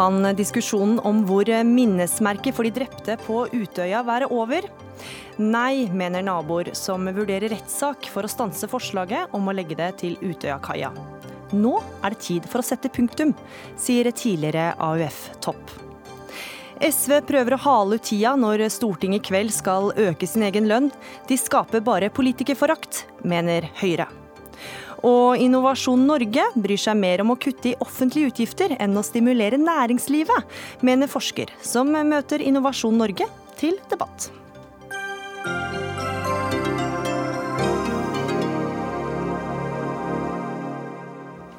Kan diskusjonen om hvor minnesmerket for de drepte på Utøya være over? Nei, mener naboer som vurderer rettssak for å stanse forslaget om å legge det til Utøyakaia. Nå er det tid for å sette punktum, sier tidligere AUF-topp. SV prøver å hale ut tida når Stortinget i kveld skal øke sin egen lønn. De skaper bare politikerforakt, mener Høyre. Og Innovasjon Norge bryr seg mer om å kutte i offentlige utgifter enn å stimulere næringslivet, mener forsker, som møter Innovasjon Norge til debatt.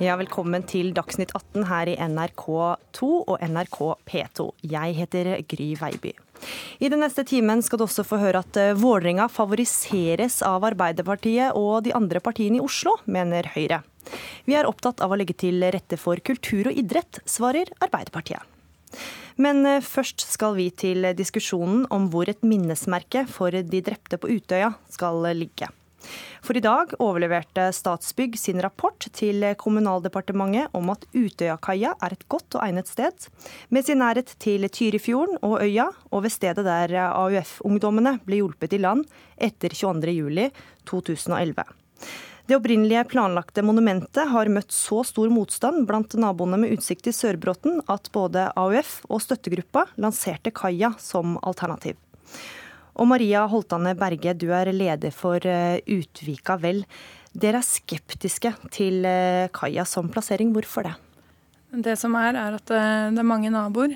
Ja, velkommen til Dagsnytt 18 her i NRK2 og NRK P2. Jeg heter Gry Veiby. I den neste timen skal du også få høre at eh, Vålerenga favoriseres av Arbeiderpartiet og de andre partiene i Oslo, mener Høyre. Vi er opptatt av å legge til rette for kultur og idrett, svarer Arbeiderpartiet. Men eh, først skal vi til diskusjonen om hvor et minnesmerke for de drepte på Utøya skal ligge. For i dag overleverte Statsbygg sin rapport til Kommunaldepartementet om at Utøyakaia er et godt og egnet sted, med sin nærhet til Tyrifjorden og øya, og ved stedet der AUF-ungdommene ble hjulpet i land etter 22.07.2011. Det opprinnelige planlagte monumentet har møtt så stor motstand blant naboene med utsikt til Sørbråten at både AUF og støttegruppa lanserte kaia som alternativ. Og Maria Holtane Berge, du er leder for eh, Utvika Vel. Dere er skeptiske til eh, kaia som plassering. Hvorfor det? Det som er, er at eh, det er mange naboer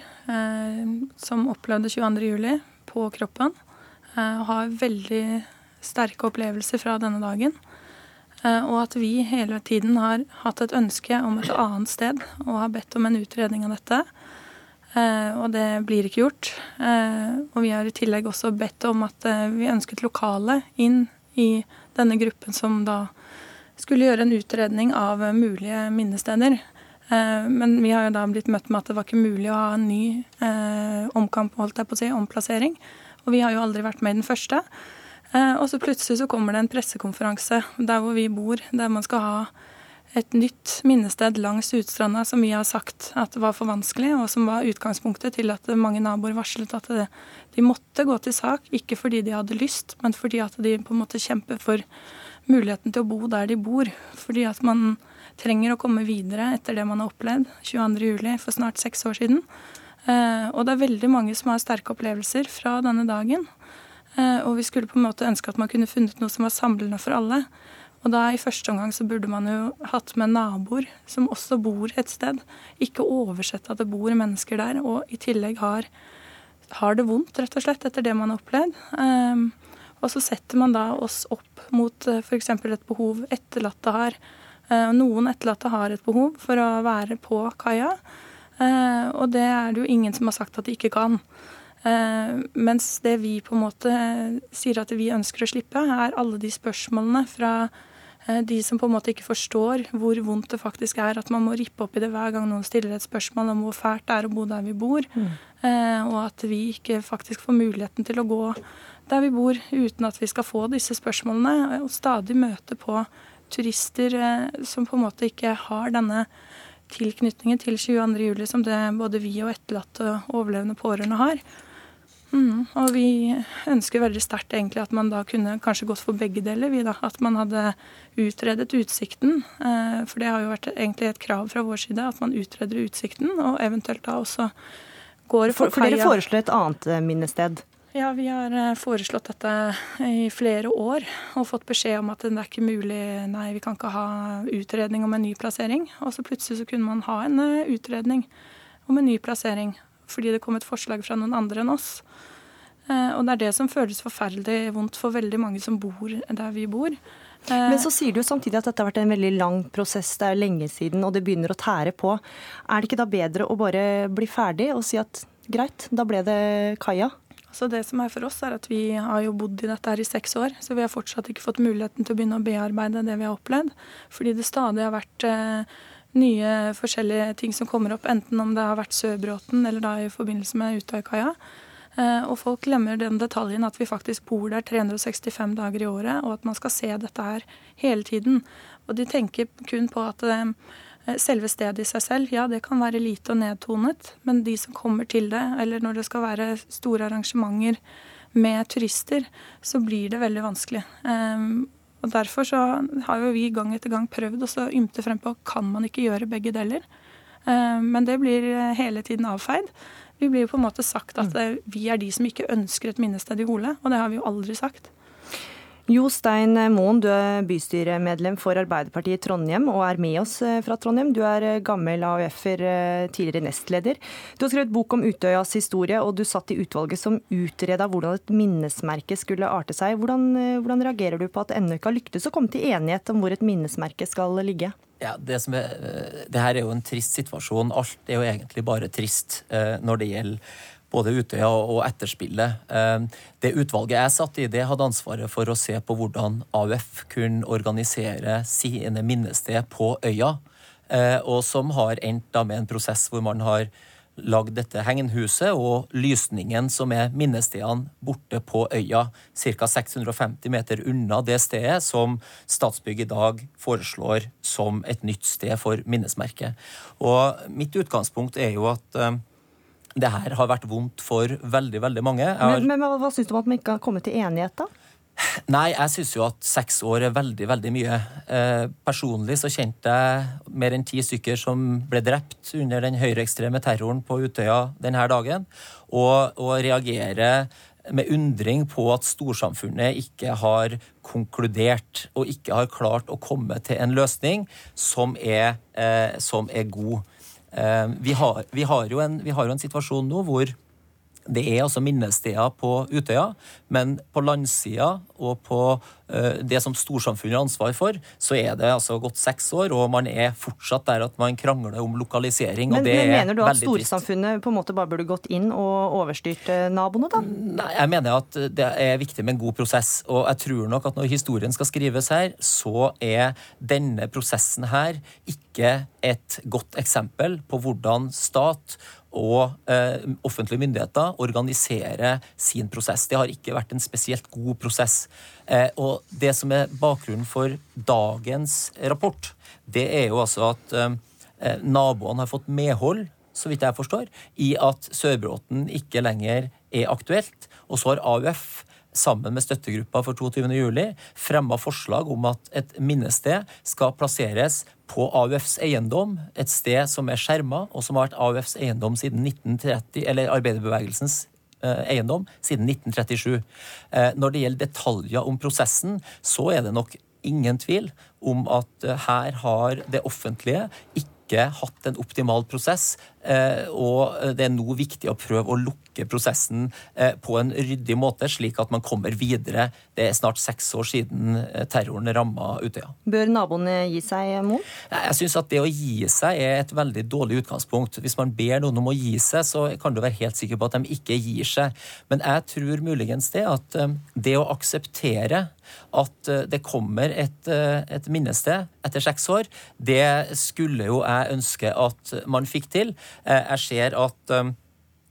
som opplevde 22.07. på kroppen. Og har veldig sterke opplevelser fra denne dagen. Og at vi hele tiden har hatt et ønske om et annet sted og har bedt om en utredning av dette. Eh, og det blir ikke gjort. Eh, og vi har i tillegg også bedt om at eh, vi ønsket lokale inn i denne gruppen som da skulle gjøre en utredning av mulige minnesteder. Men vi har jo da blitt møtt med at det var ikke mulig å ha en ny omkamp, holdt jeg på å si, omplassering. Og vi har jo aldri vært med i den første. Og så plutselig så kommer det en pressekonferanse der hvor vi bor, der man skal ha et nytt minnested langs Utstranda som vi har sagt at var for vanskelig, og som var utgangspunktet til at mange naboer varslet at de måtte gå til sak, ikke fordi de hadde lyst, men fordi at de på en måte kjemper for muligheten til å bo der de bor. Fordi at man trenger å komme videre etter det man har opplevd 22.07. for snart seks år siden. Eh, og det er veldig mange som har sterke opplevelser fra denne dagen. Eh, og vi skulle på en måte ønske at man kunne funnet noe som var samlende for alle. Og da i første omgang så burde man jo hatt med naboer som også bor et sted. Ikke oversette at det bor mennesker der, og i tillegg har, har det vondt, rett og slett, etter det man har opplevd. Um, og så setter man da oss opp mot eh, f.eks. et behov etterlatte har. Uh, noen etterlatte har et behov for å være på kaia, uh, og det er det jo ingen som har sagt at de ikke kan. Mens det vi på en måte sier at vi ønsker å slippe, er alle de spørsmålene fra Eh, de som på en måte ikke forstår hvor vondt det faktisk er at man må rippe opp i det hver gang noen stiller et spørsmål om hvor fælt det er å bo der vi bor, mm. Eh, og at vi ikke faktisk får muligheten til å gå der vi bor uten at vi skal få disse spørsmålene, og stadig møte på turister eh, som på en måte ikke har denne tilknytningen til 22.07. som det både vi og etterlatte og overlevende pårørende har. Mm, og vi ønsker veldig sterkt egentlig at man da kunne kanskje gått for begge deler. Vi da, At man hadde utredet utsikten. Eh, for det har jo vært egentlig et krav fra vår side at man utreder utsikten, og eventuelt da også går for, for, for dere foreslår et annet eh, minnested? Ja, vi har eh, foreslått dette i flere år og fått beskjed om at det er ikke mulig, nei, vi kan ikke ha utredning om en ny plassering. Og så plutselig så kunne man ha en utredning om en ny plassering fordi det kom et forslag fra noen andre enn oss. Eh, og det er det som føles forferdelig vondt for veldig mange som bor der vi bor. Eh, Men så sier du jo samtidig at dette har vært en veldig lang prosess, det er lenge siden, og det begynner å tære på. Er det ikke da bedre å bare bli ferdig og si at greit, da ble det kaia? Så det som er for oss, er at vi har jo bodd i dette her i seks år, så vi har fortsatt ikke fått muligheten til å begynne å bearbeide det vi har opplevd. Fordi det stadig har vært eh, nye forskjellige ting som kommer opp, enten om det har vært Sørbråten eller da i forbindelse med Utøykaia. Eh, og folk glemmer den detaljen at vi faktisk bor der 365 dager i året, og at man skal se dette her hele tiden. Og de tenker kun på at eh, Eh, selve stedet i seg selv, ja det kan være lite og nedtonet, men de som kommer til det, eller når det skal være store arrangementer med turister, så blir det veldig vanskelig. Og Derfor så har jo vi gang etter gang prøvd å ymte frem på kan man ikke gjøre begge deler. Um, men det blir hele tiden avfeid. Vi blir jo på en måte sagt at mm. vi er de som ikke ønsker et minnested i Hole, og det har vi jo aldri sagt. Jo Stein Moen, du er bystyremedlem for Arbeiderpartiet i Trondheim og er med oss eh, fra Trondheim. Du er eh, gammel AUF-er, eh, tidligere nestleder. Du har skrevet bok om Utøyas historie, og du satt i utvalget som utreda hvordan et minnesmerke skulle arte seg. Hvordan, hvordan reagerer du på at ennå ikke har lyktes å komme til enighet om hvor et minnesmerke skal ligge? Ja, det, er, det her er jo en trist situasjon. Alt er jo egentlig bare trist når det gjelder både Utøya og etterspillet. Eh, det utvalget jeg satt i, det hadde ansvaret for å se på hvordan AUF kunne organisere sine minnested på øya, eh, og som har endt da med en prosess hvor man har lagd dette hengenhuset og lysningen som er minnestedene borte på øya, ca. 650 meter unna det stedet som Statsbygg i dag foreslår som et nytt sted for minnesmerket. Og mitt utgangspunkt er jo at eh, det her har vært vondt for veldig veldig mange. Har... Men, men, hva, syns du om at man ikke har kommet til enighet, da? Nei, jeg syns jo at seks år er veldig, veldig mye. Eh, personlig så kjente jeg mer enn ti stykker som ble drept under den høyreekstreme terroren på Utøya denne dagen, og, og reagerer med undring på at storsamfunnet ikke har konkludert og ikke har klart å komme til en løsning som er, eh, som er god. Eh, vi har, vi, har en, vi har, jo en, situasjon nå hvor det er altså minnesteder på Utøya, men på landsida og på uh, det som storsamfunnet har ansvar for, så er det altså gått seks år, og man er fortsatt der at man krangler om lokalisering. Men, og det men mener du at storsamfunnet på en måte bare burde gått inn og overstyrt eh, naboene, da? Nei, jeg mener at det er viktig med en god prosess. Og jeg tror nok at når historien skal skrives her, så er denne prosessen her ikke et godt eksempel på hvordan stat og eh, offentlige myndigheter organisere sin prosess. Det har ikke vært en spesielt god prosess. Eh, og det som er bakgrunnen for dagens rapport, det er jo altså at eh, eh naboene har fått medhold, så vidt jeg forstår, i at Sørbråten ikke lenger er aktuelt. Og så har AUF sammen med støttegruppa for 22.07 fremma forslag om at et minnested skal plasseres på AUFs eiendom, et sted som er skjerma, og som har vært AUFs eiendom siden 1930, eller arbeiderbevegelsens eh, eiendom siden 1937. Eh, når det gjelder detaljer om prosessen, så er det nok ingen tvil om at eh, her har det offentlige ikke hatt en optimal prosess, og det er nå viktig å prøve å lukke prosessen eh, på en ryddig måte, slik at man kommer videre. Det er snart seks år siden eh, terroren ramma Utøya. Bør naboene gi seg, Mo? Jeg syns at det å gi seg er et veldig dårlig utgangspunkt. Hvis man ber noen om å gi seg, så kan du være helt sikker på at de ikke gir seg. Men jeg tror muligens det at eh, det å akseptere at det kommer et, et minnested etter seks år, det skulle jo jeg ønske at man fikk til. Jeg ser at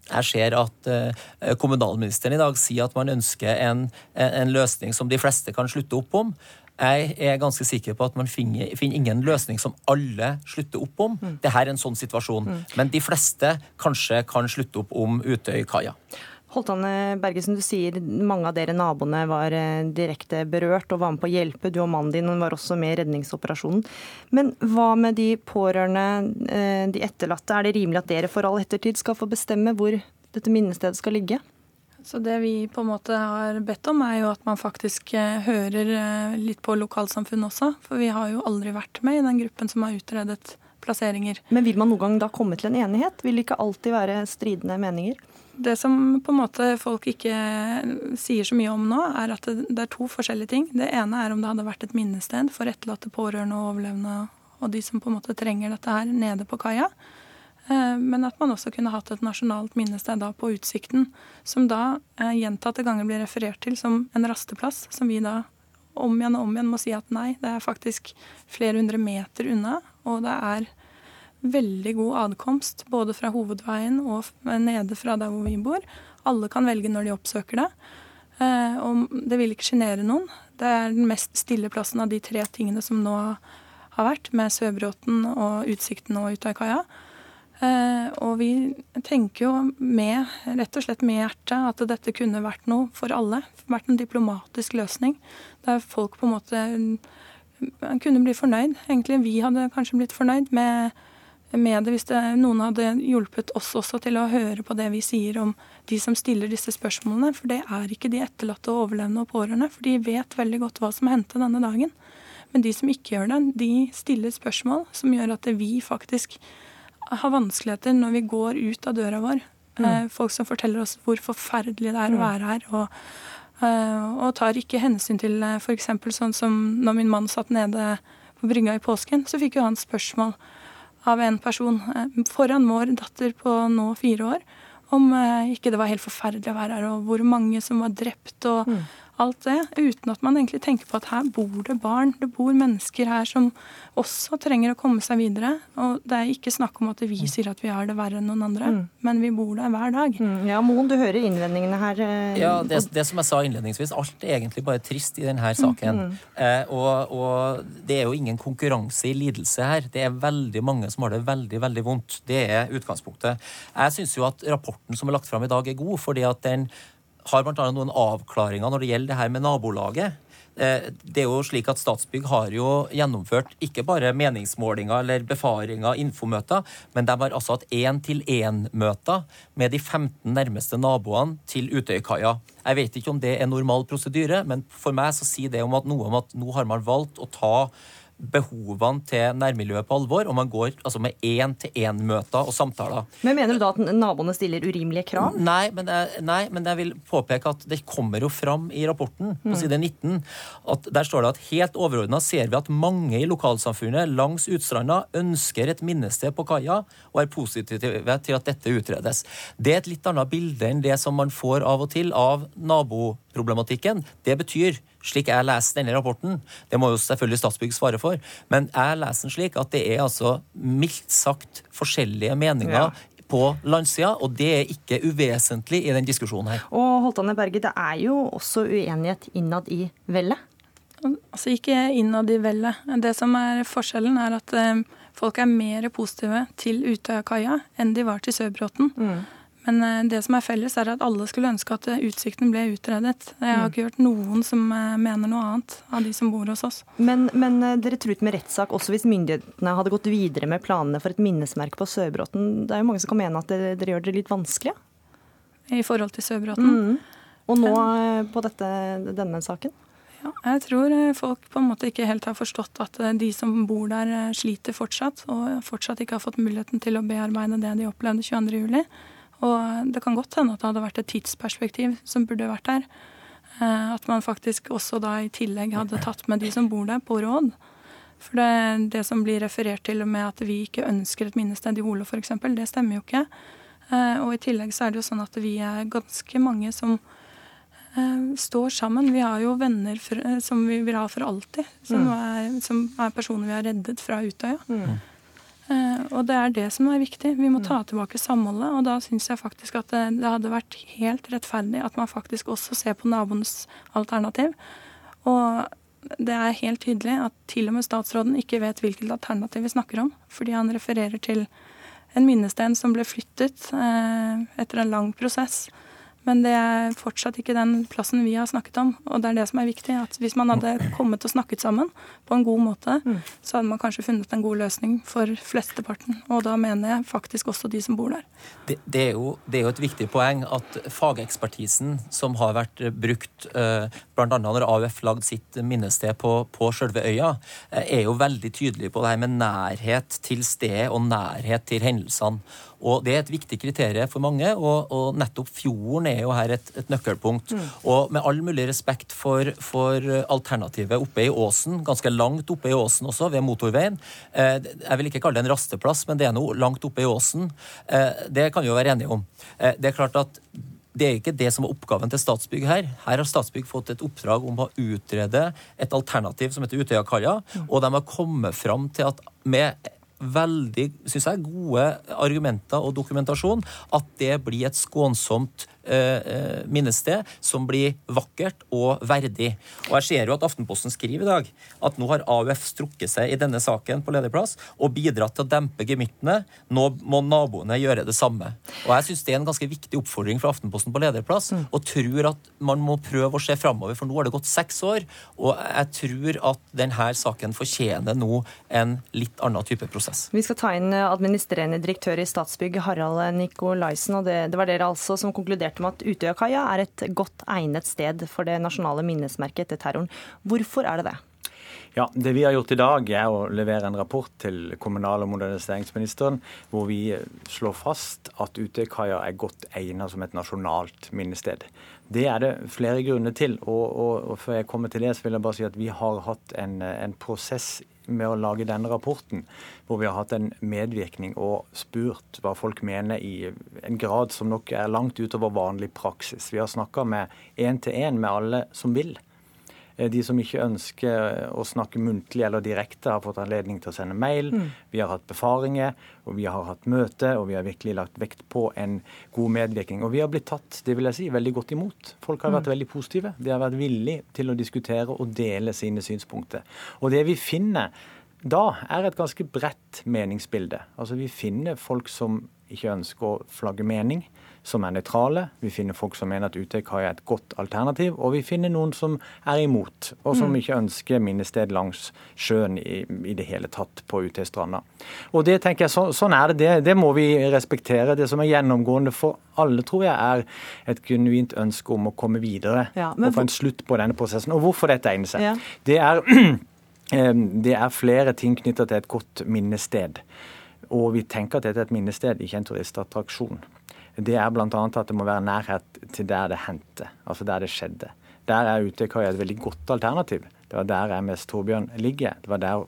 jeg ser at uh, kommunalministeren i dag sier at man ønsker en, en, løsning som de fleste kan slutte opp om. Jeg er ganske sikker på at man finner, finner ingen løsning som alle slutter opp om. Mm. Dette er en sånn situasjon. Mm. Men de fleste kanskje kan slutte opp om Utøykaia. Holtan Bergesen, du sier mange av dere naboene var eh, direkte berørt og var med på å hjelpe. Du og mannen din var også med i redningsoperasjonen. Men hva med de pårørende, eh, de etterlatte? Er det rimelig at dere for all ettertid skal få bestemme hvor dette minnestedet skal ligge? Så Det vi på en måte har bedt om, er jo at man faktisk eh, hører litt på lokalsamfunnet også. For vi har jo aldri vært med i den gruppen som har utredet plasseringer. Men vil man noen gang da komme til en enighet? Vil det ikke alltid være stridende meninger? Det som på en måte folk ikke sier så mye om nå, er at det, er to forskjellige ting. Det ene er om det hadde vært et minnested for etterlatte pårørende og overlevende og de som på en måte trenger dette her, nede på kaia. Eh, men at man også kunne hatt et nasjonalt minnested da på Utsikten, som da eh, gjentatte ganger blir referert til som en rasteplass, som vi da om igjen og om igjen må si at nei, det er faktisk flere hundre meter unna, og det er veldig god adkomst både fra hovedveien og nede fra der hvor vi bor. Alle kan velge når de oppsøker det. Og det vil ikke sjenere noen. Det er den mest stille plassen av de tre tingene som nå har vært, med Søbråten og Utsikten og Utøykaia. Eh, og vi tenker jo med, rett og slett med hjertet at dette kunne vært noe for alle. Vært en diplomatisk løsning der folk på en måte kunne bli fornøyd. Egentlig vi hadde kanskje blitt fornøyd med, med det hvis det, noen hadde hjulpet oss også til å høre på det vi sier om de som stiller disse spørsmålene. For det er ikke de etterlatte og overlevende og pårørende. For de vet veldig godt hva som hendte denne dagen. Men de som ikke gjør det, de stiller spørsmål som gjør at vi faktisk har vanskeligheter når vi går ut av døra vår. Mm. Eh, folk som forteller oss hvor forferdelig det er å mm. være her. Og, eh, og tar ikke hensyn til eh, f.eks. sånn som når min mann satt nede på brygga i påsken, så fikk jo han spørsmål av en person foran vår datter på nå fire år om ikke det var helt forferdelig å være her, og hvor mange som var drept. og mm alt det, uten at man egentlig tenker på at her bor det barn, det bor mennesker her som også trenger å komme seg videre. Og det er ikke snakk om at vi mm. sier at vi har det verre enn noen andre, mm. men vi bor der hver dag. Mm. Ja, Moen, du hører innvendingene her. Eh, ja, det, det, som jeg sa innledningsvis, alt er egentlig bare trist i denne saken. Mm. Eh, og, og, det er jo ingen konkurranse i lidelse her. Det er veldig mange som har det veldig, veldig vondt. Det er utgangspunktet. Jeg syns jo at rapporten som er lagt fram i dag, er god, fordi at den har bl.a. noen avklaringer når det gjelder det her med nabolaget. Eh, det er jo slik at Statsbygg har jo gjennomført ikke bare meningsmålinger eller befaringer, infomøter, men de har altså hatt én-til-én-møter med de 15 nærmeste naboene til Utøykaia. Jeg vet ikke om det er normal prosedyre, men for meg så sier det om at noe om at nå har man valgt å ta behovene til nærmiljøet på alvor, og man går altså med én-til-én-møter og samtaler. Men Mener du da at naboene stiller urimelige krav? Nei men, jeg, nei, men jeg vil påpeke at det kommer jo fram i rapporten på mm. side 19 at der står det at helt overordna ser vi at mange i lokalsamfunnet langs Utstranda ønsker et minnested på kaia og er positive til at dette utredes. Det er et litt annet bilde enn det som man får av og til av naboproblematikken. Det betyr slik jeg leser denne rapporten, det må jo selvfølgelig Statsbygg svare for, men jeg leser den slik at det er altså mildt sagt forskjellige meninger ja på landsida, og det er ikke uvesentlig i den diskusjonen her. Og Holtane Berge, det er jo også uenighet innad i vellet? Altså ikke innad i vellet. Det som er forskjellen, er at eh, folk er mer positive til Utøyakaia enn de var til Sørbråten. Mm. Men eh, det som er felles, er at alle skulle ønske at eh, utsikten ble utredet. Jeg har mm. ikke hørt noen som eh, mener noe annet av de som bor hos oss. Men, men dere truet med rettssak også hvis myndighetene hadde gått videre med planene for et minnesmerke på Sørbråten. Det er jo mange som kan mene at dere, dere gjør det litt vanskelig? I forhold til Sørbråten? Mm. Og nå på dette, denne saken? Ja, jeg tror folk på en måte ikke helt har forstått at de som bor der sliter fortsatt, og fortsatt ikke har fått muligheten til å bearbeide det de opplevde 22.07. Og det kan godt hende at det hadde vært et tidsperspektiv som burde vært der. Eh, at man faktisk også da i tillegg hadde tatt med de som bor der, på råd. For det, det som blir referert til med at vi ikke ønsker et minnested i Hole f.eks., det stemmer jo ikke. Eh, og i tillegg så er det jo sånn at vi er ganske mange som eh, står sammen. Vi har jo venner for, som vi vil ha for alltid. Som, mm. er, som er personer vi har reddet fra Utøya. Mm. Eh, og det er det som er viktig. Vi må ta mm. tilbake samholdet. Og da syns jeg faktisk at det, det, hadde vært helt rettferdig at man faktisk også ser på naboens alternativ. Og det er helt tydelig at til og med statsråden ikke vet hvilket alternativ vi snakker om. Fordi han refererer til en minnesten som ble flyttet eh, etter en lang prosess. Men det er fortsatt ikke den plassen vi har snakket om. Og det er det som er viktig. at Hvis man hadde kommet og snakket sammen på en god måte, mm. så hadde man kanskje funnet en god løsning for flesteparten. Og da mener jeg faktisk også de som bor der. Det, det, er, jo, det er, jo, et viktig poeng at fagekspertisen som har vært brukt eh, bl.a. når AUF lagde sitt minnested på, på selve øya, uh, er jo veldig tydelig på det her med nærhet til stedet og nærhet til hendelsene. Og Det er et viktig kriterium for mange, og, og nettopp fjorden er jo her et, et nøkkelpunkt. Mm. Og med all mulig respekt for, for, alternativet oppe i åsen, ganske langt oppe i åsen også, ved motorveien. Eh, jeg vil ikke kalle det en rasteplass, men det er noe langt oppe i åsen. Eh, det kan vi jo være enige om. Eh, det er klart at det er ikke det som var oppgaven til Statsbygg her. Her har Statsbygg fått et oppdrag om å utrede et alternativ som heter Utøyakaia, mm. og de har kommet fram til at med veldig synes jeg, gode argumenter og dokumentasjon at det blir et skånsomt minnested som blir vakkert og verdig. Og jeg ser jo at Aftenposten skriver i dag at nå har AUF strukket seg i denne saken på lederplass og bidratt til å dempe gemyttene. Nå må naboene gjøre det samme. Og jeg syns det er en ganske viktig oppfordring fra Aftenposten på lederplass, mm. og tror at man må prøve å se framover, for nå har det gått seks år, og jeg tror at denne saken fortjener nå en litt annen type prosess. Vi skal ta inn administrerende direktør i Statsbygg, Harald Nikolaisen, og det, det var dere altså som konkluderte med at Utøyakaia er et godt egnet sted for det nasjonale minnesmerket etter terroren. Hvorfor er det det? Ja, Det vi har gjort i dag, er å levere en rapport til kommunal- og moderniseringsministeren hvor vi slår fast at Utøykaia er godt egnet som et nasjonalt minnested. Det er det flere grunner til. Og, og, og, før jeg kommer til det, så vil jeg bare si at vi har hatt en, en prosess med å lage denne rapporten, hvor vi har hatt en medvirkning og spurt hva folk mener i en grad som nok er langt utover vanlig praksis. Vi har snakka med én til én med alle som vil. Eh, de som ikke ønsker å snakke muntlig eller direkte, har fått anledning til å sende mail. Mm. Vi har hatt befaringer, og vi har hatt møte, og vi har virkelig lagt vekt på en god medvirkning. Og vi har blitt tatt det vil jeg si, veldig godt imot. Folk har vært mm. veldig positive. De har vært villige til å diskutere og dele sine synspunkter. Og det vi finner da, er et ganske bredt meningsbilde. Altså Vi finner folk som ikke ønsker å flagge mening som er nøytrale. Vi finner folk som mener at Utøykaia er et godt alternativ. Og vi finner noen som er imot, og som mm. ikke ønsker minnested langs sjøen i, i det hele tatt på Utøystranda. Og det tenker jeg, så, Sånn er det. det. Det må vi respektere. Det som er gjennomgående for alle, tror jeg, er et genuint ønske om å komme videre ja, og få en slutt på denne prosessen. Og hvorfor dette egner seg. Ja. Det er det er flere ting knytta til et godt minnested. Og vi tenker at dette er et minnested, ikke en turistattraksjon det er bl.a. at det må være nærhet til der det hendte, altså der det skjedde. Der er Utøykaia et veldig godt alternativ. Det var der MS Torbjørn ligger. Det var der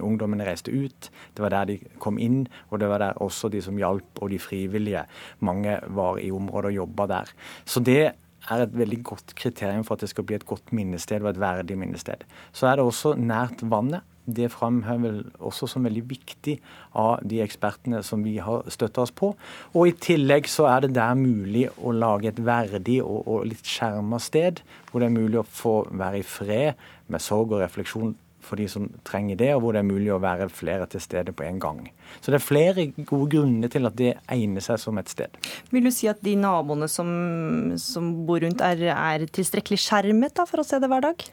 ungdommene reiste ut. Det var der de kom inn, og det var der også de som hjalp og de frivillige. Mange var i området og jobba der. Så det er et veldig godt kriterium for at det skal bli et godt minnested og et verdig minnested. Så er det også nært vannet det framhever også som veldig viktig av de ekspertene som vi har støtta oss på. Og I tillegg så er det der mulig å lage et verdig og, og litt skjerma sted, hvor det er mulig å få være i fred med sorg og refleksjon for de som trenger det, og hvor det er mulig å være flere til stede på en gang. Så det er flere gode grunner til at det egner seg som et sted. Vil du si at de naboene som, som bor rundt er, er tilstrekkelig skjermet da, for å se det hver dag?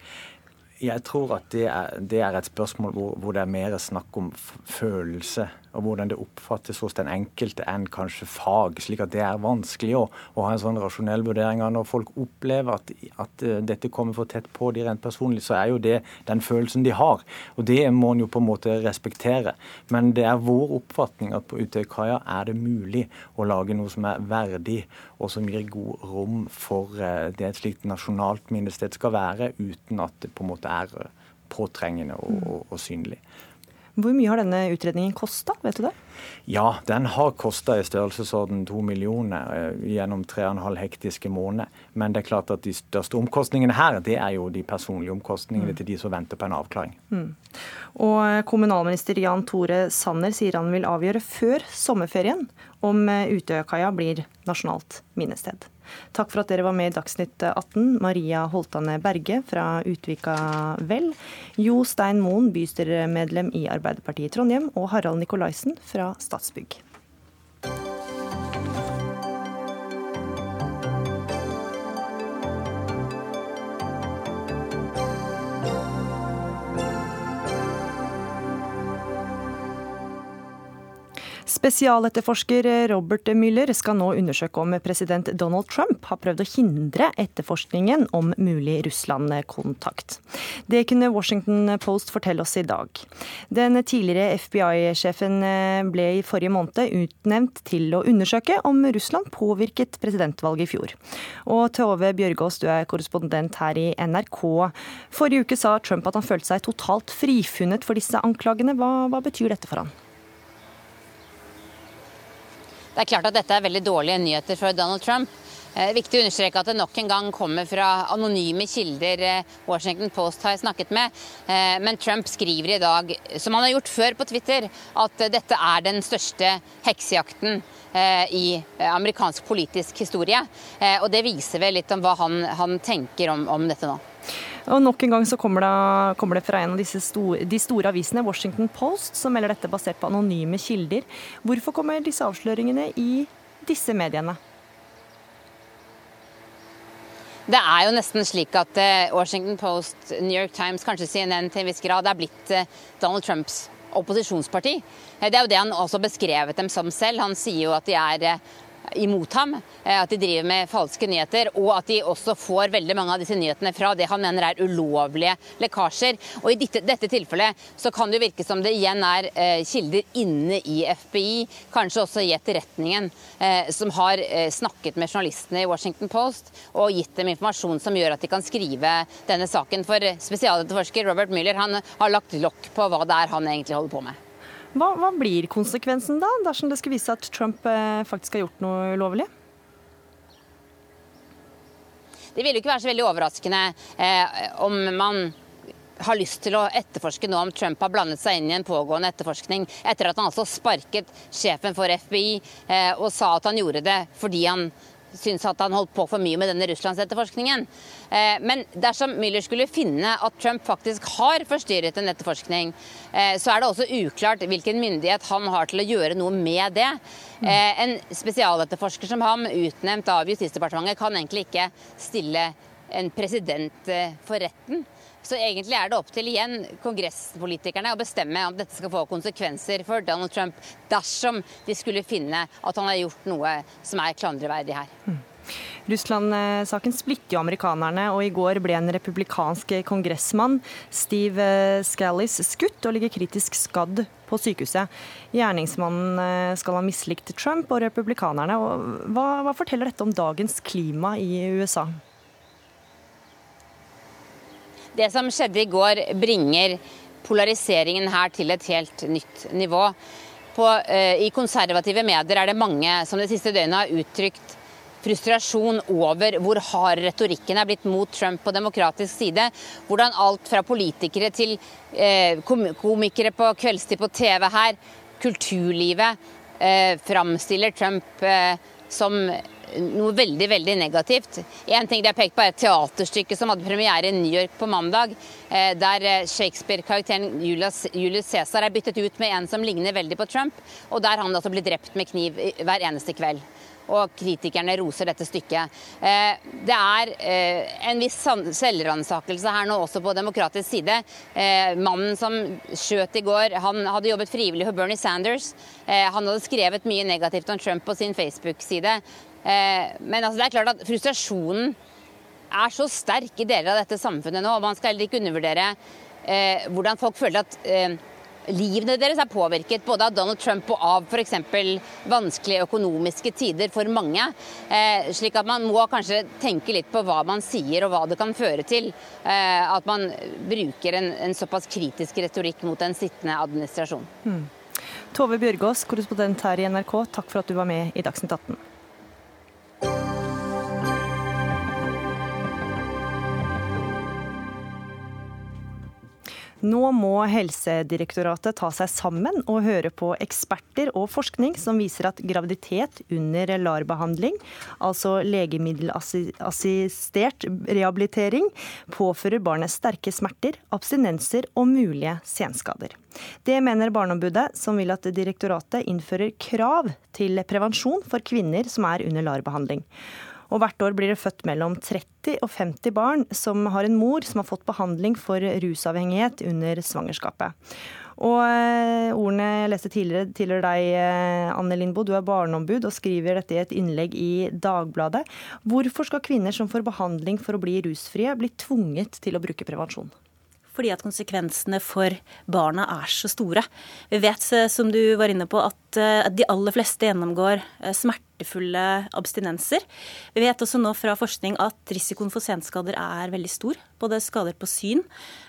Jeg tror at det er, det er et spørsmål hvor, hvor, det er mer snakk om følelse og hvordan det oppfattes hos den enkelte enn kanskje fag. Slik at det er vanskelig å, å ha en sånn rasjonell vurdering av når folk opplever at, at uh, dette kommer for tett på de rent personlig, så er jo det den følelsen de har. Og det må en jo på en måte respektere. Men det er vår oppfatning at på Utøykaia er det mulig å lage noe som er verdig, og som gir god rom for uh, det et slikt nasjonalt minnested skal være, uten at det på en måte er uh, påtrengende og, og, og synlig. Hvor mye har denne utredningen kosta, vet du det? Ja, den har kosta i størrelsesorden to millioner eh, gjennom tre og en halv hektiske måneder. Men det er klart at de største omkostningene her, det er jo de personlige omkostningene mm. til de som venter på en avklaring. Mm. Og eh, kommunalminister Jan Tore Sanner sier han vil avgjøre før sommerferien om eh, Utøyakaia blir nasjonalt minnested. Takk for at dere var med i Dagsnytt 18. Maria Holtane Berge fra Utvika Vel, Jo Stein Moen, bystyremedlem i Arbeiderpartiet i Trondheim, og Harald Nikolaisen fra Statsbygg. Spesialetterforsker Robert Müller skal nå undersøke om president Donald Trump har prøvd å hindre etterforskningen om mulig Russland-kontakt. Det kunne Washington Post fortelle oss i dag. Den tidligere FBI-sjefen ble i forrige måned utnevnt til å undersøke om Russland påvirket presidentvalget i fjor. Og Tove Bjørgaas, du er korrespondent her i NRK. Forrige uke sa Trump at han følte seg totalt frifunnet for disse anklagene. Hva, hva betyr dette for han? Det er klart at dette er veldig dårlige nyheter for Donald Trump. Eh, viktig å understreke at det nok en gang kommer fra anonyme kilder eh, Washington Post har snakket med. Eh, men Trump skriver i dag, som han har gjort før på Twitter, at dette er den største heksejakten i amerikansk politisk historie. Og det viser vel litt om hva han, han tenker om, om, dette nå. Og Nok en gang så kommer det, kommer det fra en av store, de store avisene, Washington Post, som melder dette basert på anonyme kilder. Hvorfor kommer disse avsløringene i disse mediene? Det er jo nesten slik at eh, Washington Post, New York Times, kanskje CNN til en viss grad er blitt eh, Donald Trumps opposisjonsparti. Eh, det er jo det han også beskrevet dem som selv. Han sier jo at de er imot ham, eh, at de driver med falske nyheter, og at de også får veldig mange av disse nyhetene fra det han mener er ulovlige lekkasjer. Og I dette, dette tilfellet så kan det virke som det igjen er eh, kilder inne i FBI, kanskje også i etterretningen, eh, som har snakket med journalistene i Washington Post og gitt dem informasjon som gjør at de kan skrive denne saken. For spesialetterforsker Robert Mueller han har lagt lokk på hva det er han egentlig holder på med. Hva, hva, blir konsekvensen da, dersom det skulle vise seg at Trump eh, faktisk har gjort noe ulovlig? Det ville ikke være så veldig overraskende eh, om man har lyst til å etterforske nå om Trump har blandet seg inn i en pågående etterforskning, etter at han altså sparket sjefen for FBI eh, og sa at han gjorde det fordi han syns at han holdt på for mye med denne Russlandsetterforskningen. Eh, men dersom Müller skulle finne at Trump faktisk har forstyrret en etterforskning, eh, så er det også uklart hvilken myndighet han har til å gjøre noe med det. Eh, en spesialetterforsker som ham, utnevnt av Justisdepartementet, kan egentlig ikke stille en president for retten. Så egentlig er det opp til igjen kongresspolitikerne å bestemme om dette skal få konsekvenser for Donald Trump dersom de skulle finne at han har gjort noe som er klandreverdig her. Mm. Russland-saken splitter jo amerikanerne, og i går ble en republikansk kongressmann, Steve Scallis, skutt og ligger kritisk skadd på sykehuset. Gjerningsmannen eh, skal ha mislikt Trump og republikanerne. Hva, hva forteller dette om dagens klima i USA? Det som skjedde i går, bringer polariseringen her til et helt nytt nivå. På, eh, I konservative medier er det mange som det siste døgnet har uttrykt frustrasjon over hvor hard retorikken er blitt mot Trump på demokratisk side. Hvordan alt fra politikere til eh, komikere på kveldstid på TV her, kulturlivet, eh, framstiller Trump som noe veldig veldig negativt. En ting de har pekt på er et teaterstykke som hadde premiere i New York på mandag, eh, der eh, Shakespeare-karakteren Julius Cæsar er byttet ut med en som ligner veldig på Trump, og der han altså blir drept med kniv hver eneste kveld og kritikerne roser dette stykket. Eh, det er en viss selvransakelse her nå også på demokratisk side. Mannen som skjøt i går, han hadde jobbet frivillig for Bernie Sanders. Han hadde skrevet mye negativt om Trump på sin Facebook-side. Eh, men altså, det er klart at frustrasjonen er så sterk i deler av dette samfunnet nå, og man skal heller ikke undervurdere eh, hvordan folk føler at eh, livene deres er påvirket både av Donald Trump og av f.eks. vanskelige økonomiske tider for mange. Slik at man må kanskje tenke litt på hva man sier og hva det kan føre til. At man bruker en, såpass kritisk retorikk mot en sittende administrasjon. Hmm. Tove Bjørgaas, korrespondent her i NRK, takk for at du var med i Dagsnytt 18. Nå må Helsedirektoratet ta seg sammen og høre på eksperter og forskning som viser at graviditet under LAR-behandling, altså legemiddelassistert rehabilitering, påfører barnet sterke smerter, abstinenser og mulige senskader. Det mener Barneombudet, som vil at direktoratet innfører krav til prevensjon for kvinner som er under LAR-behandling. Og hvert år blir det født mellom 30 og 50 barn som har en mor som har fått behandling for rusavhengighet under svangerskapet. Og eh, ordene jeg leste tidligere tilhører deg, eh, Anne Lindboe. Du er barneombud og skriver dette i et innlegg i Dagbladet. Hvorfor skal kvinner som får behandling for å bli rusfrie, bli tvunget til å bruke prevensjon? Fordi at konsekvensene for barna er så store. Vi vet, eh, som du var inne på, at de aller fleste gjennomgår smertefulle abstinenser. Vi vet også nå fra forskning at risikoen for senskader er veldig stor. Både skader på syn,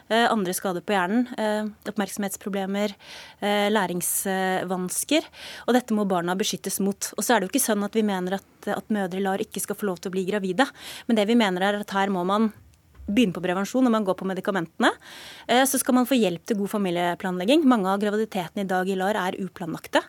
eh, andre skader på hjernen, eh, oppmerksomhetsproblemer, læringsvansker. Og dette må barna beskyttes mot. Og så er det jo ikke sånn at vi mener at, at mødre LAR ikke skal få lov til å bli gravide, men det vi mener er at her må man begynne på prevensjon når man går på medikamentene. Eh, så skal man få hjelp til god familieplanlegging. Mange av graviditetene i dag i LAR er uplanlagte.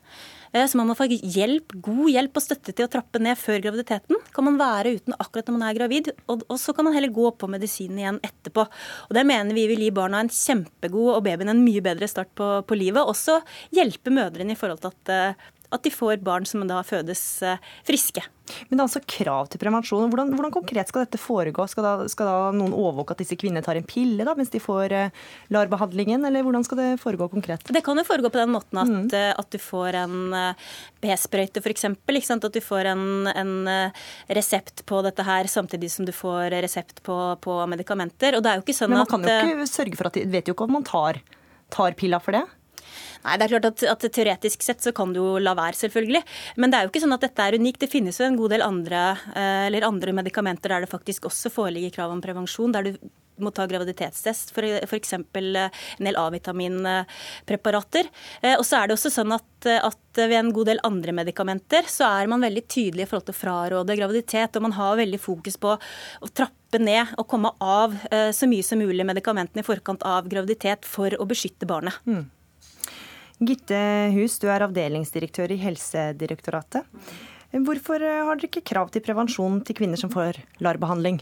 Eh, så man må få hjelp, god hjelp og støtte til å trappe ned før graviditeten. Kan man være uten akkurat når man er gravid, og, så kan man heller gå på medisinen igjen etterpå. Og Det mener vi vil gi barna en kjempegod og babyen en mye bedre start på, på livet. Også hjelpe mødrene i forhold til at eh, at de får barn som da fødes eh, friske. Men det er altså krav til prevensjon. Hvordan, hvordan konkret skal dette foregå? Skal da, skal da, noen overvåke at disse kvinnene tar en pille da, mens de får uh, LAR-behandlingen, eller hvordan skal det foregå konkret? Det kan jo foregå på den måten at, mm. uh, at du får en B-sprøyte f.eks. At du får en, en resept på dette her samtidig som du får resept på, på, medikamenter. Og det er jo ikke sånn Men man kan jo ikke sørge for at de vet jo ikke om man tar, tar pilla for det? Nei, det er klart at, at, Teoretisk sett så kan du jo la være, selvfølgelig. Men det er jo ikke sånn at dette er unikt. Det finnes jo en god del andre, eh, eller andre medikamenter der det faktisk også foreligger krav om prevensjon. der du må ta graviditetstest, f.eks. Eh, en del A-vitaminpreparater. Eh, og så er det også sånn at, at, ved en god del andre medikamenter så er man veldig tydelig i forhold til å fraråde graviditet, og man har veldig fokus på å trappe ned og komme av så mye som mulig medikamentene i forkant av graviditet for å beskytte barnet. Mm. Gitte Hus, du er avdelingsdirektør i Helsedirektoratet. Hvorfor eh, har dere ikke krav til prevensjon til kvinner som får LAR-behandling?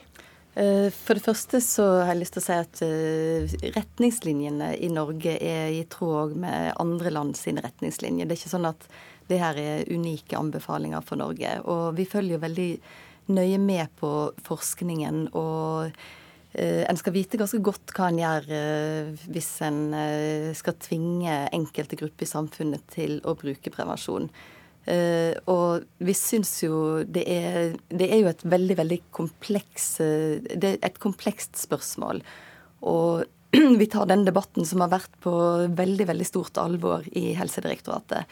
Eh, for det første så har jeg lyst til å si at eh, retningslinjene i Norge er i tråd med andre land sine retningslinjer. Det er ikke sånn at det her er unike anbefalinger for Norge. Og vi følger jo veldig nøye med på forskningen. og en skal vite ganske godt hva en gjør eh, hvis en eh, skal tvinge enkelte grupper i samfunnet til å bruke prevensjon. Og vi syns jo det er, det er jo et veldig, veldig kompleks Det er et komplekst spørsmål. Og vi tar den debatten som har vært på veldig, veldig stort alvor i Helsedirektoratet.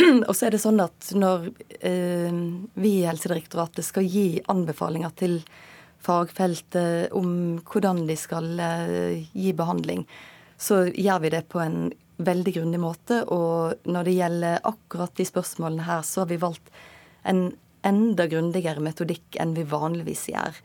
Og så er det sånn at når vi i Helsedirektoratet skal gi anbefalinger til fagfeltet om hvordan de skal eh, gi behandling, så gjør vi det på en veldig grundig måte. Og når det gjelder akkurat de spørsmålene her, så har vi valgt en enda grundigere metodikk enn vi vanligvis gjør.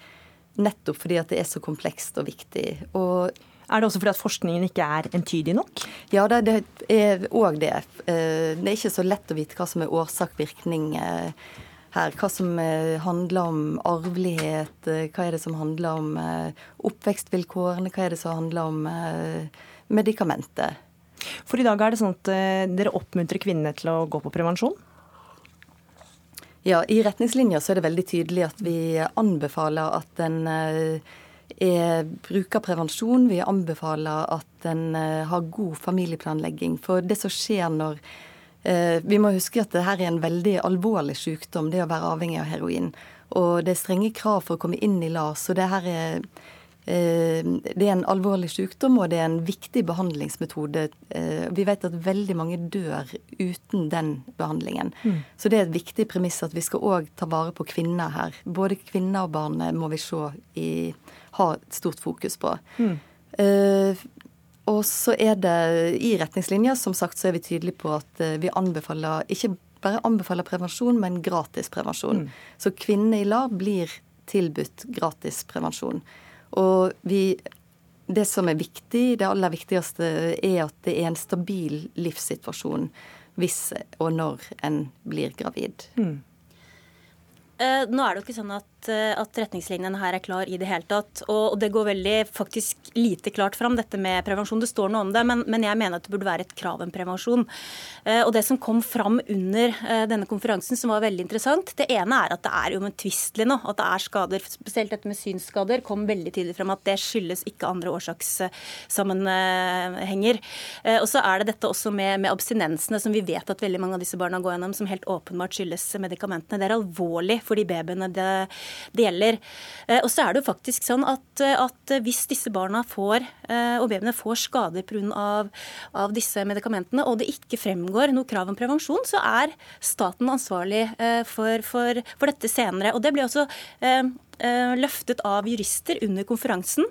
Nettopp fordi at det er så komplekst og viktig. Og er det også fordi at forskningen ikke er entydig nok? Ja, det, det er òg det. Eh, det er ikke så lett å vite hva som er årsak-virkning eh, her. Hva som eh, handler om arvelighet, eh, hva er det som handler om eh, oppvekstvilkårene, hva er det som handler om medikamentet. For i dag er det sånn at dere oppmuntrer kvinnene til å gå på prevensjon? Ja, i retningslinjer så er det veldig tydelig at vi anbefaler at en er, bruker prevensjon. Vi anbefaler at en har god familieplanlegging. For det som skjer når vi må huske at dette er en veldig alvorlig sykdom, det å være avhengig av heroin. Og det er strenge krav for å komme inn i LAS. Så det her er eh, det er en alvorlig sykdom, og det er en viktig behandlingsmetode. Eh, vi vet at veldig mange dør uten den behandlingen. Mm. Så det er et viktig premiss at vi skal òg ta vare på kvinner her. Både kvinner og barn må vi se i, ha et stort fokus på. Mm. Og så er det i retningslinja, som sagt, så er vi tydelige på at eh, vi anbefaler ikke bare anbefaler prevensjon, men gratis prevensjon. Mm. Så kvinner i LAR blir tilbudt gratis prevensjon. Og vi Det som er viktig, det aller viktigste, er at det er en stabil livssituasjon hvis og når en blir gravid. Mm. Eh, nå er det jo ikke sånn at, eh, at, retningslinjene her er klar i det hele tatt. Og, det går veldig faktisk lite klart fram, dette med prevensjon. Det står noe om det, men, men jeg mener at det burde være et krav om prevensjon. Eh, og det som kom fram under denne konferansen som var veldig interessant, det ene er at det er uomtvistelig nå at det er skader, spesielt dette med synsskader, kom veldig tydelig fram at det skyldes ikke andre årsakssammenhenger. Og så er det dette også med, med abstinensene, som vi vet at veldig mange av disse barna går gjennom, som helt åpenbart skyldes medikamentene. Det er alvorlig for de babyene det, det gjelder. Og så er det jo faktisk sånn at, at hvis disse barna får, og babyene får skader pga. Av, av disse medikamentene, og det ikke fremgår noe krav om prevensjon, så er staten ansvarlig for, for, for dette senere. Og det blir også Eh, løftet av jurister under konferansen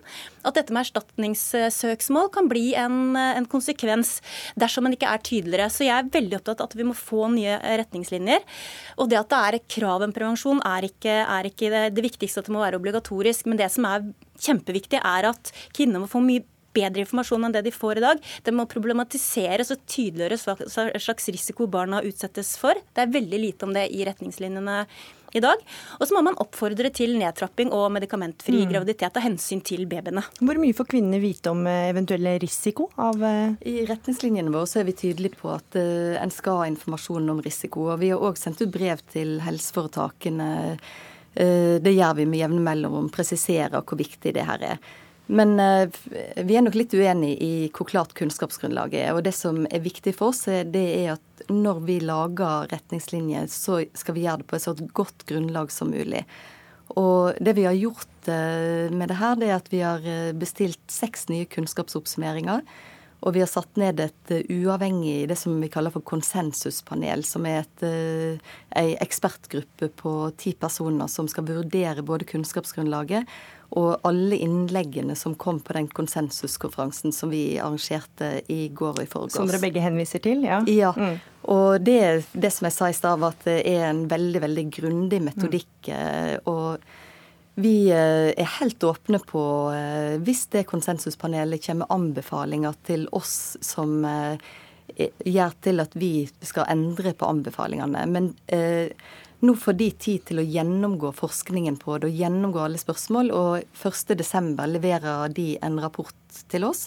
at dette med erstatningssøksmål kan bli en, eh, en konsekvens dersom en ikke er tydeligere. Så jeg er veldig opptatt av at vi må få nye retningslinjer. Og det at det er krav om prevensjon, er ikke, er ikke det, det viktigste at det må være obligatorisk. Men det som er kjempeviktig, er at kvinner må få mye bedre informasjon enn det de får i dag. Det må problematiseres og tydeliggjøres hva slags risiko barna utsettes for. Det er veldig lite om det i retningslinjene i dag. Og så må man oppfordre til nedtrapping og medikamentfri mm. graviditet av hensyn til babyene. Hvor mye får kvinnene vite om eventuelle eventuell risiko av eh, I retningslinjene våre så er vi tydelige på at uh, en skal ha informasjon om risiko. og Vi har òg sendt ut brev til helseforetakene. Uh, det gjør vi med jevne mellomrom, presiserer hvor viktig det her er. Men uh, vi er nok litt uenig i hvor klart kunnskapsgrunnlaget er. Og det som er viktig for oss, det er at når vi lager retningslinjer, så skal vi gjøre det på et så godt grunnlag som mulig. Og det vi har gjort uh, med det her, det er at vi har eh, bestilt seks nye kunnskapsoppsummeringer. Og vi har satt ned et uavhengig det som vi kaller for konsensuspanel, som er ei ekspertgruppe på ti personer som skal vurdere både kunnskapsgrunnlaget og alle innleggene som kom på den konsensuskonferansen som vi arrangerte i går og i forgårs. Som dere begge henviser til? Ja. ja. Mm. Og det, det, som jeg sa i stad, var at det er en veldig, veldig grundig metodikk. Mm. Og vi eh, er helt åpne på, eh, hvis det konsensuspanelet kommer med anbefalinger til oss som gjør til at vi skal endre på anbefalingene. Men eh, nå får de tid til å gjennomgå forskningen på det og gjennomgå alle spørsmål. Og 1.12. leverer de en rapport til oss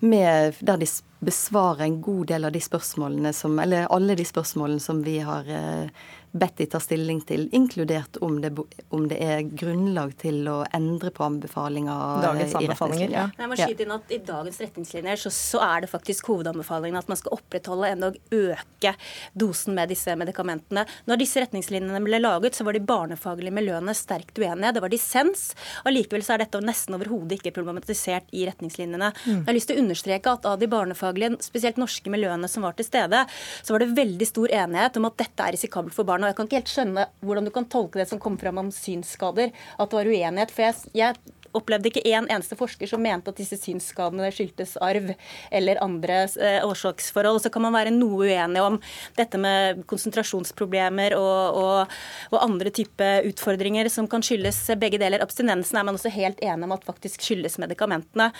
med, der de besvarer en god del av de spørsmålene som Eller alle de spørsmålene som vi har eh, bedt de ta stilling til, inkludert om det, om det er grunnlag til å endre på anbefalinger. Dagens anbefalinger, ja. Jeg må skyte inn at I dagens retningslinjer så, så er det faktisk hovedanbefalingen at man skal opprettholde, endog øke dosen med disse medikamentene. Når disse retningslinjene ble laget, så var de barnefaglige miljøene sterkt uenige. Det var dissens. Allikevel så er dette nesten overhodet ikke problematisert i retningslinjene. Mm. Jeg har lyst til å understreke at av de barnefaglige, spesielt norske miljøene som var til stede, så var det veldig stor enighet om at dette er risikabelt for barn barn. og Jeg kan ikke helt skjønne hvordan du kan tolke det som kom fram om synsskader, at det var uenighet. For jeg, jeg opplevde ikke en eneste forsker som mente at disse synsskadene skyldtes arv eller andre eh, årsaksforhold. Så kan man være noe uenig om dette med konsentrasjonsproblemer og, og, og andre type utfordringer som kan skyldes begge deler. Abstinensen er man også helt enig om at faktisk skyldes medikamentene.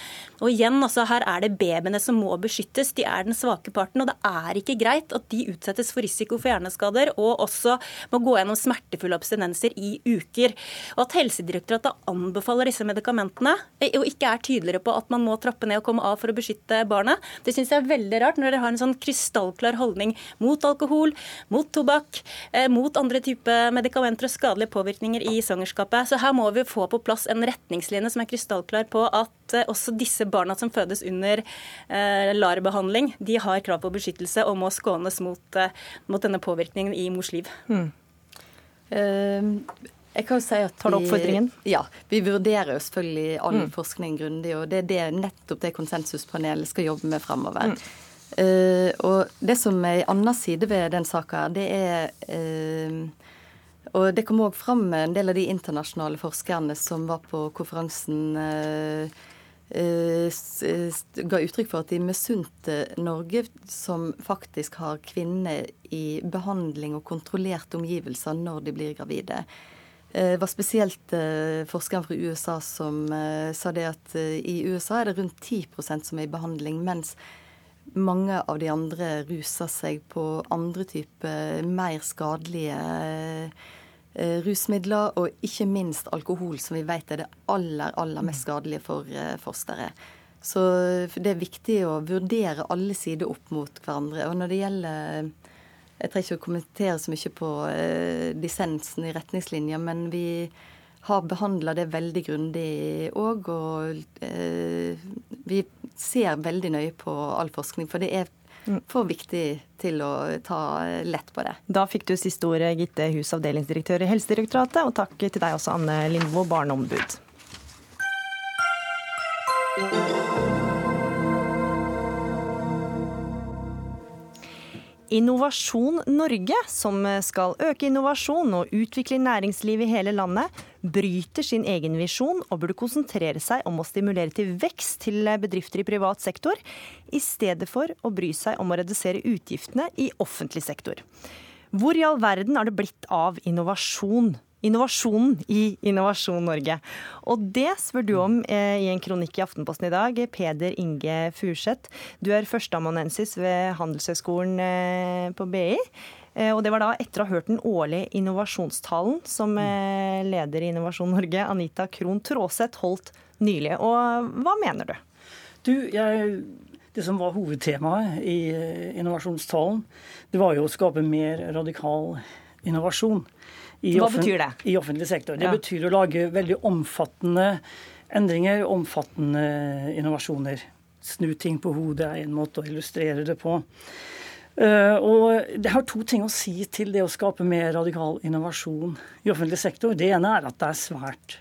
Og igjen, altså, her er det babyene som må beskyttes. De er den svake parten. Og det er ikke greit at de utsettes for risiko for hjerneskader og også må gå gjennom smertefulle abstinenser i uker. Og at Helsedirektoratet anbefaler disse medikamentene medikamentene, eh, og ikke er tydeligere på at man må trappe ned og komme av for å beskytte barna. Det syns jeg er veldig rart, når dere har en sånn krystallklar holdning mot alkohol, mot tobakk, eh, mot andre typer medikamenter og skadelige påvirkninger i svangerskapet. Så her må vi få på plass en retningslinje som er krystallklar på at eh, også disse barna som fødes under eh, LAR-behandling, de har krav på beskyttelse og må skånes mot, mot denne påvirkningen i mors liv. Mm. Uh, jeg kan jo si at Tar du oppfordringen? Ja. Vi vurderer jo selvfølgelig all mm. forskning grundig, og det er det nettopp det konsensuspanelet skal jobbe med fremover. Mm. Uh, og det som er en annen side ved den saka, det er uh, Og det kom òg fram en del av de internasjonale forskerne som var på konferansen. Uh, ga uttrykk for at de misunte Norge, som faktisk har kvinner i behandling og kontrollerte omgivelser når de blir gravide. Det eh, var spesielt eh, forskeren fra USA som eh, sa det at i USA er det rundt 10% som er i behandling, mens mange av de andre ruser seg på andre typer mer skadelige rusmidler, og ikke minst alkohol, som vi vet er det aller, aller mest skadelige for fosteret. Så det er viktig å vurdere alle sider opp mot hverandre. Og når det gjelder jeg trenger ikke å kommentere så mye på eh, dissensen i retningslinjer, men vi har behandla det veldig grundig òg. Og eh, vi ser veldig nøye på all forskning. For det er mm. for viktig til å ta lett på det. Da fikk du siste ordet, Gitte Hus, avdelingsdirektør i Helsedirektoratet. Og takk til deg også, Anne Lindboe, barneombud. Innovasjon Norge, som skal øke innovasjon og utvikle næringsliv i hele landet, bryter sin egen visjon og burde konsentrere seg om å stimulere til vekst til bedrifter i privat sektor, i stedet for å bry seg om å redusere utgiftene i offentlig sektor. Hvor i all verden er det blitt av innovasjon? Innovasjonen i Innovasjon Norge. Og det spør du om eh, i en kronikk i Aftenposten i dag. Peder Inge Furseth, du er førsteamanuensis ved Handelshøyskolen eh, på BI. Eh, og det var da etter å ha hørt den årlige innovasjonstalen som leder i Innovasjon Norge, Anita Krohn Traaseth, holdt nylig. Og hva mener du? Du, jeg det som var hovedtemaet i innovasjonstalen, det var jo å skape mer radikal innovasjon. Hva betyr det? I offentlig sektor. Det ja. betyr å lage veldig omfattende endringer, omfattende innovasjoner. Snu ting på hodet er en måte å illustrere det på. Uh, og Det har to ting å si til det å skape mer radikal innovasjon i offentlig sektor. Det ene er at det er svært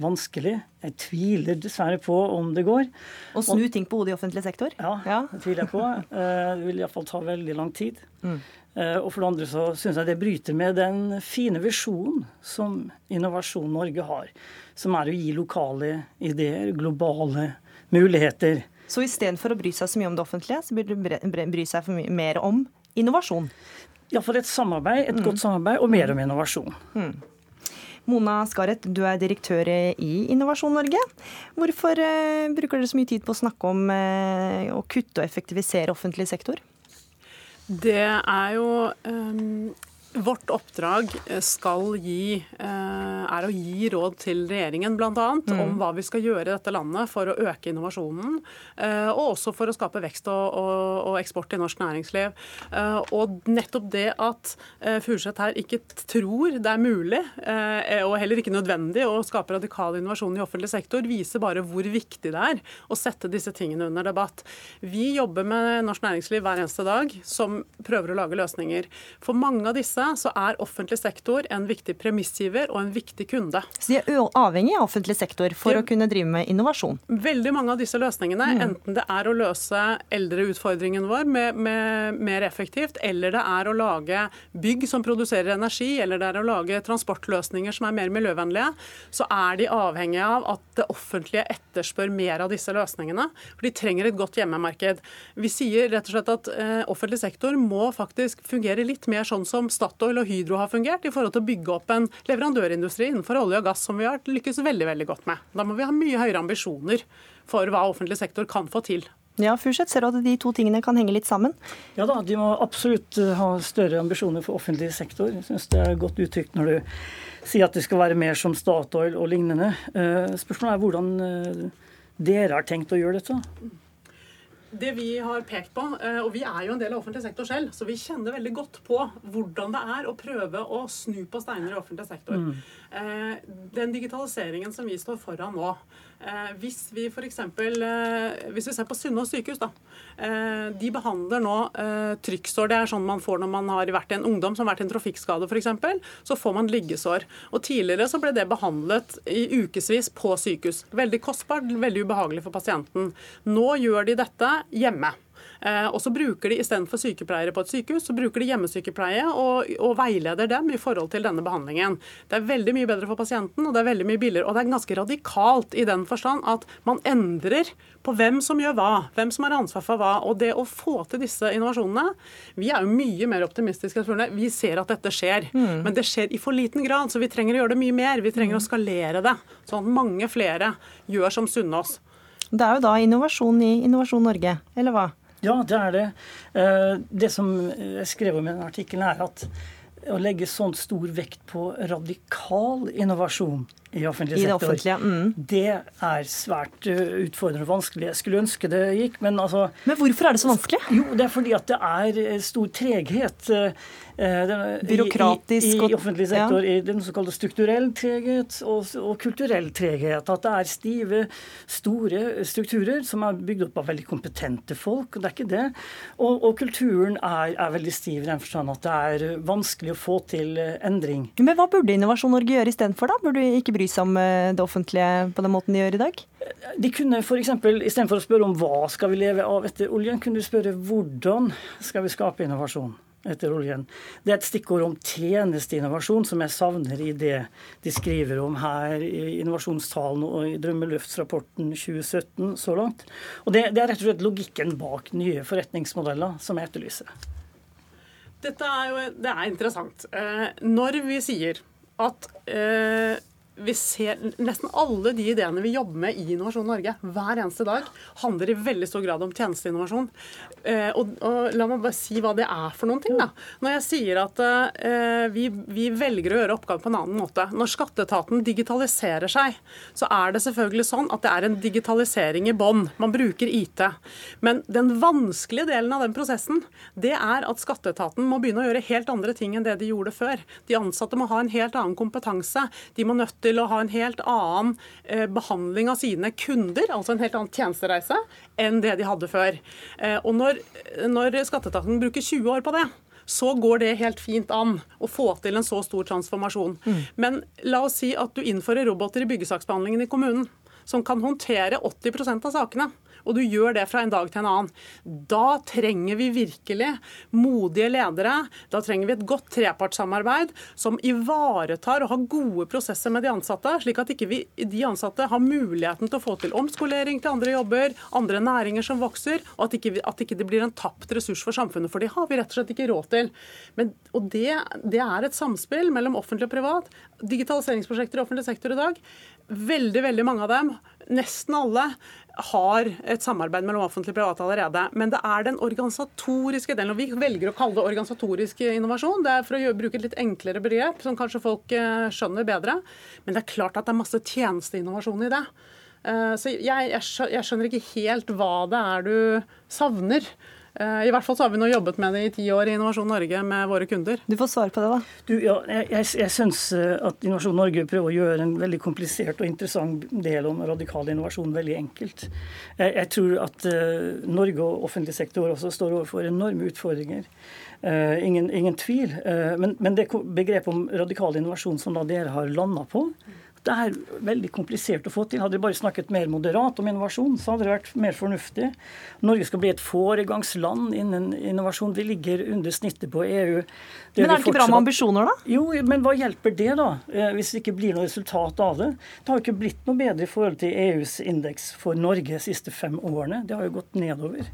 vanskelig. Jeg tviler dessverre på om det går. Å snu og, ting på hodet i offentlig sektor? Ja, ja. det tviler jeg på. Uh, det vil iallfall ta veldig lang tid. Mm. Eh, og for det andre så syns jeg det bryter med den fine visjonen som Innovasjon Norge har, som er å gi lokale ideer, globale muligheter. Så istedenfor å bry seg så mye om det offentlige, så burde du bry seg mer om innovasjon? Iallfall et samarbeid, et mm. godt samarbeid, og mer om innovasjon. Mm. Mona Skaret, du er direktør i Innovasjon Norge. Hvorfor eh, bruker dere så mye tid på å snakke om eh, å kutte og effektivisere offentlig sektor? Det er jo um, Vårt oppdrag eh, skal gi, eh, er å gi råd til regjeringen bl.a. Mm. om hva vi skal gjøre i dette landet for å øke innovasjonen, eh, og også for å skape vekst og, og, og eksport i norsk næringsliv. Og nettopp det at Furseth her ikke tror det er mulig, og heller ikke nødvendig, å skape radikal innovasjon i offentlig sektor, viser bare hvor viktig det er å sette disse tingene under debatt. Vi jobber med norsk næringsliv hver eneste dag, som prøver å lage løsninger. For mange av disse disse så er offentlig sektor en viktig premissgiver og en viktig kunde. Så de er avhengig av offentlig sektor for de, å kunne drive med innovasjon? Veldig mange av disse løsningene, mm. enten det er å løse eldreutfordringen vår med, med, mer effektivt, eller det er å lage bygg som produserer energi, eller det er å lage transportløsninger som er mer miljøvennlige, så er de avhengige av at det offentlige etterspør mer av disse løsningene. For de trenger et godt hjemmemarked. Vi sier rett og slett at eh, offentlig sektor må faktisk fungere litt mer sånn som staten Statoil og Hydro har fungert i forhold til å bygge opp en leverandørindustri innenfor olje og gass som vi har lykkes veldig veldig godt med. Da må vi ha mye høyere ambisjoner for hva offentlig sektor kan få til. Ja, Furseth, Ser du at de to tingene kan henge litt sammen? Ja da, de må absolutt eh, ha større ambisjoner for offentlig sektor. Jeg syns det er godt uttrykt når du sier at det skal være mer som Statoil og lignende. Eh, spørsmålet er hvordan eh, dere har tenkt å gjøre dette? Det vi har pekt på, eh, og vi er jo en del av offentlig sektor selv, så vi kjenner veldig godt på hvordan det er å prøve å snu på steiner i offentlig sektor. Mm. Eh, den digitaliseringen som vi står foran nå, hvis vi f.eks. Eh, hvis vi ser på Sunnaas sykehus, da. Eh, de behandler nå eh, trykksår. Det er sånn man får når man har vært en ungdom som har vært i en trafikkskade f.eks. Så får man liggesår. Og Tidligere så ble det behandlet i ukevis på sykehus. Veldig kostbart, veldig ubehagelig for pasienten. Nå gjør de dette hjemme. Eh, og så bruker de istedenfor sykepleiere på et sykehus, så bruker de hjemmesykepleie og, og, veileder dem i forhold til denne behandlingen. Det er veldig mye bedre for pasienten, og det er veldig mye billigere. Og det er ganske radikalt i den forstand at man endrer på hvem som gjør hva, hvem som har ansvar for hva. Og det å få til disse innovasjonene Vi er jo mye mer optimistiske. Vi ser at dette skjer, mm. men det skjer i for liten grad. Så vi trenger å gjøre det mye mer. Vi trenger å skalere det, sånn at mange flere gjør som Sunnaas. Det er jo da innovasjon i Innovasjon Norge, eller hva? Ja, det er det. Eh, det som jeg skrev om i den artikkelen, er at å legge sånn stor vekt på radikal innovasjon i offentlig I det mm. Det er svært utfordrende og vanskelig. Jeg skulle ønske det gikk, men altså Men hvorfor er det så vanskelig? Jo, det er fordi at det er stor treghet. Byråkratisk I, i, i offentlig sektor. I den såkalte strukturell treghet og, og kulturell treghet. At det er stive, store strukturer som er bygd opp av veldig kompetente folk. og Det er ikke det. Og, og kulturen er, er veldig stiv i den forstand at det er vanskelig å få til endring. Men hva burde Innovasjon Norge gjøre istedenfor, da? Burde vi ikke bry seg om det offentlige på den måten de gjør i dag? De kunne f.eks. istedenfor å spørre om hva skal vi leve av etter oljen, kunne du spørre hvordan skal vi skape innovasjon etter oljen. Det er et stikkord om tjenesteinnovasjon som jeg savner i det de skriver om her i innovasjonstalen og i Drømmeluftsrapporten 2017 så langt. Og det, det er rett og slett logikken bak nye forretningsmodeller som jeg etterlyser. Dette er jo det er interessant. Eh, når vi sier at eh, vi ser Nesten alle de ideene vi jobber med i Innovasjon Norge hver eneste dag, handler i veldig stor grad om tjenesteinnovasjon. Eh, og, og La meg bare si hva det er for noen ting. da. Når jeg sier at eh, vi, vi velger å gjøre oppgaven på en annen måte. Når skatteetaten digitaliserer seg, så er det selvfølgelig sånn at det er en digitalisering i bånn. Man bruker IT. Men den vanskelige delen av den prosessen, det er at skatteetaten må begynne å gjøre helt andre ting enn det de gjorde før. De ansatte må ha en helt annen kompetanse. De må nødt til å ha en helt annen eh, behandling av sine kunder, altså en helt annen tjenestereise, enn det de hadde før. Eh, og når, når skatteetaten bruker 20 år på det, så går det helt fint an å få til en så stor transformasjon. Men la oss si at du innfører roboter i byggesaksbehandlingen i kommunen, som kan håndtere 80% av sakene og du gjør det fra en dag til en annen. Da trenger vi virkelig modige ledere. Da trenger vi et godt trepartssamarbeid som ivaretar og har gode prosesser med de ansatte, slik at ikke vi, de ansatte har muligheten til å få til omskolering til andre jobber, andre næringer som vokser, og at ikke, at ikke det blir en tapt ressurs for samfunnet. For det har vi rett og slett ikke råd til. Men, og det, det er et samspill mellom offentlig og privat. Digitaliseringsprosjekter i offentlig sektor i dag, veldig, veldig mange av dem, nesten alle, har et samarbeid mellom offentlig og privat allerede. Men det er den organisatoriske delen. og Vi velger å kalle det organisatorisk innovasjon. Det er for å bruke et litt enklere begrep, som kanskje folk eh, skjønner bedre. Men det er klart at det er masse tjenesteinnovasjon i det. Eh, Så jeg, jeg skjønner ikke helt hva det er du savner. Eh, I hvert fall så har vi nå jobbet med det i ti år i Innovasjon Norge med våre kunder. Du får svare på det, da. Du, ja, jeg jeg, jeg syns eh, at Innovasjon Norge prøver å gjøre en veldig komplisert og interessant del om radikal innovasjon veldig enkelt. Jeg, jeg tror at uh, Norge og offentlig sektor også står overfor enorme utfordringer. Uh, ingen, ingen tvil. Uh, men, men det begrepet om radikal innovasjon som da dere har landa på, det er veldig komplisert å få til. Hadde de bare snakket mer moderat om innovasjon, så hadde det vært mer fornuftig. Norge skal bli et foregangsland innen innovasjon. Vi ligger under snittet på EU. Men er det ikke bra med ambisjoner, da? Jo, men hva hjelper det, da? eh, Hvis det ikke blir noe resultat av det? Det har jo ikke blitt noe bedre i forhold til EUs indeks for Norge de siste fem årene. Det har jo gått nedover.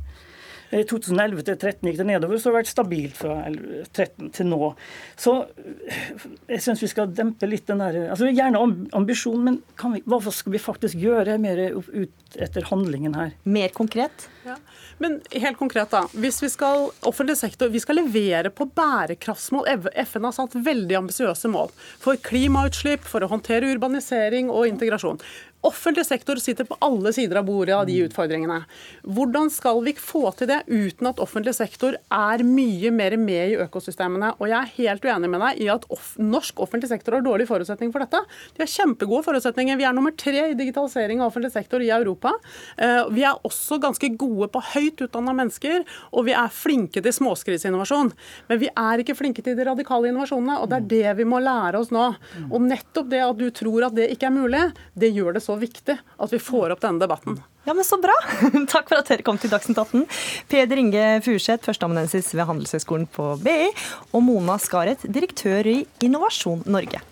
I 2011 til 2013 gikk det nedover, så har det vært stabilt fra 2013 til nå. Så øh, jeg syns vi skal dempe litt den der altså Gjerne ambisjonen, men kan vi, hva skal vi faktisk gjøre mer ut etter handlingen her? Mer konkret? Ja. Men helt konkret, da. Hvis vi skal offentlig sektor, vi skal levere på bærekraftsmål. FN har satt veldig ambisiøse mål for klimautslipp, for å håndtere urbanisering og integrasjon. Offentlig sektor sitter på alle sider av bordet av de utfordringene. Hvordan skal vi få til det uten at offentlig sektor er mye mer med i økosystemene? Og jeg er helt uenig med deg i at off norsk offentlig sektor har dårlige forutsetninger for dette. De har kjempegode forutsetninger. Vi er nummer tre i digitalisering av offentlig sektor i Europa. Eh, Vi er også ganske gode på høyt utdanna mennesker, og vi er flinke til småskriseinnovasjon. Men vi er ikke flinke til de radikale innovasjonene, og det er det vi må lære oss nå. Og nettopp det at du tror at det ikke er mulig, det gjør det så viktig at vi får opp denne debatten. Ja, men Så bra! Takk for at dere kom til Dagsnytt 18. Peder Inge Furseth, førsteamanuensis ved Handelshøyskolen på BI, og Mona Skaret, direktør i Innovasjon Norge.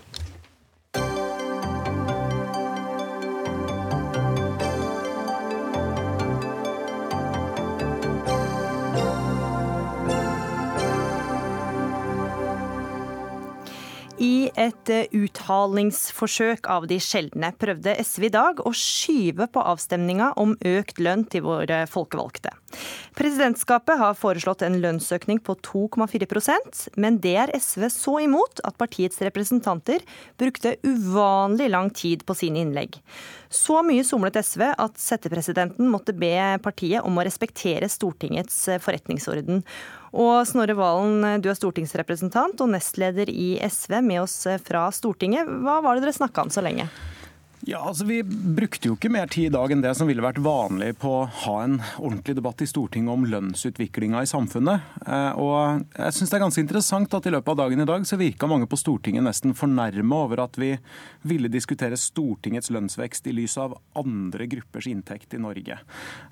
I et eh, uthalingsforsøk av de sjeldne prøvde SV i dag å skyve på avstemninga om økt lønn til våre folkevalgte. Presidentskapet har foreslått en lønnsøkning på 2,4% men det er SV så imot at partiets representanter brukte uvanlig lang tid på sine innlegg. Så mye somlet SV at settepresidenten måtte be partiet om å respektere Stortingets forretningsorden. Og Snorre Valen, du er stortingsrepresentant og nestleder i SV med oss fra Stortinget. Hva var det dere snakka om så lenge? Ja, altså Vi brukte jo ikke mer tid i dag enn det som ville vært vanlig på å ha en ordentlig debatt i Stortinget om lønnsutviklinga i samfunnet. Eh, og jeg synes Det er ganske interessant at i løpet av dagen i dag så virka mange på Stortinget nesten fornærma over at vi ville diskutere Stortingets lønnsvekst i lys av andre gruppers inntekt i Norge.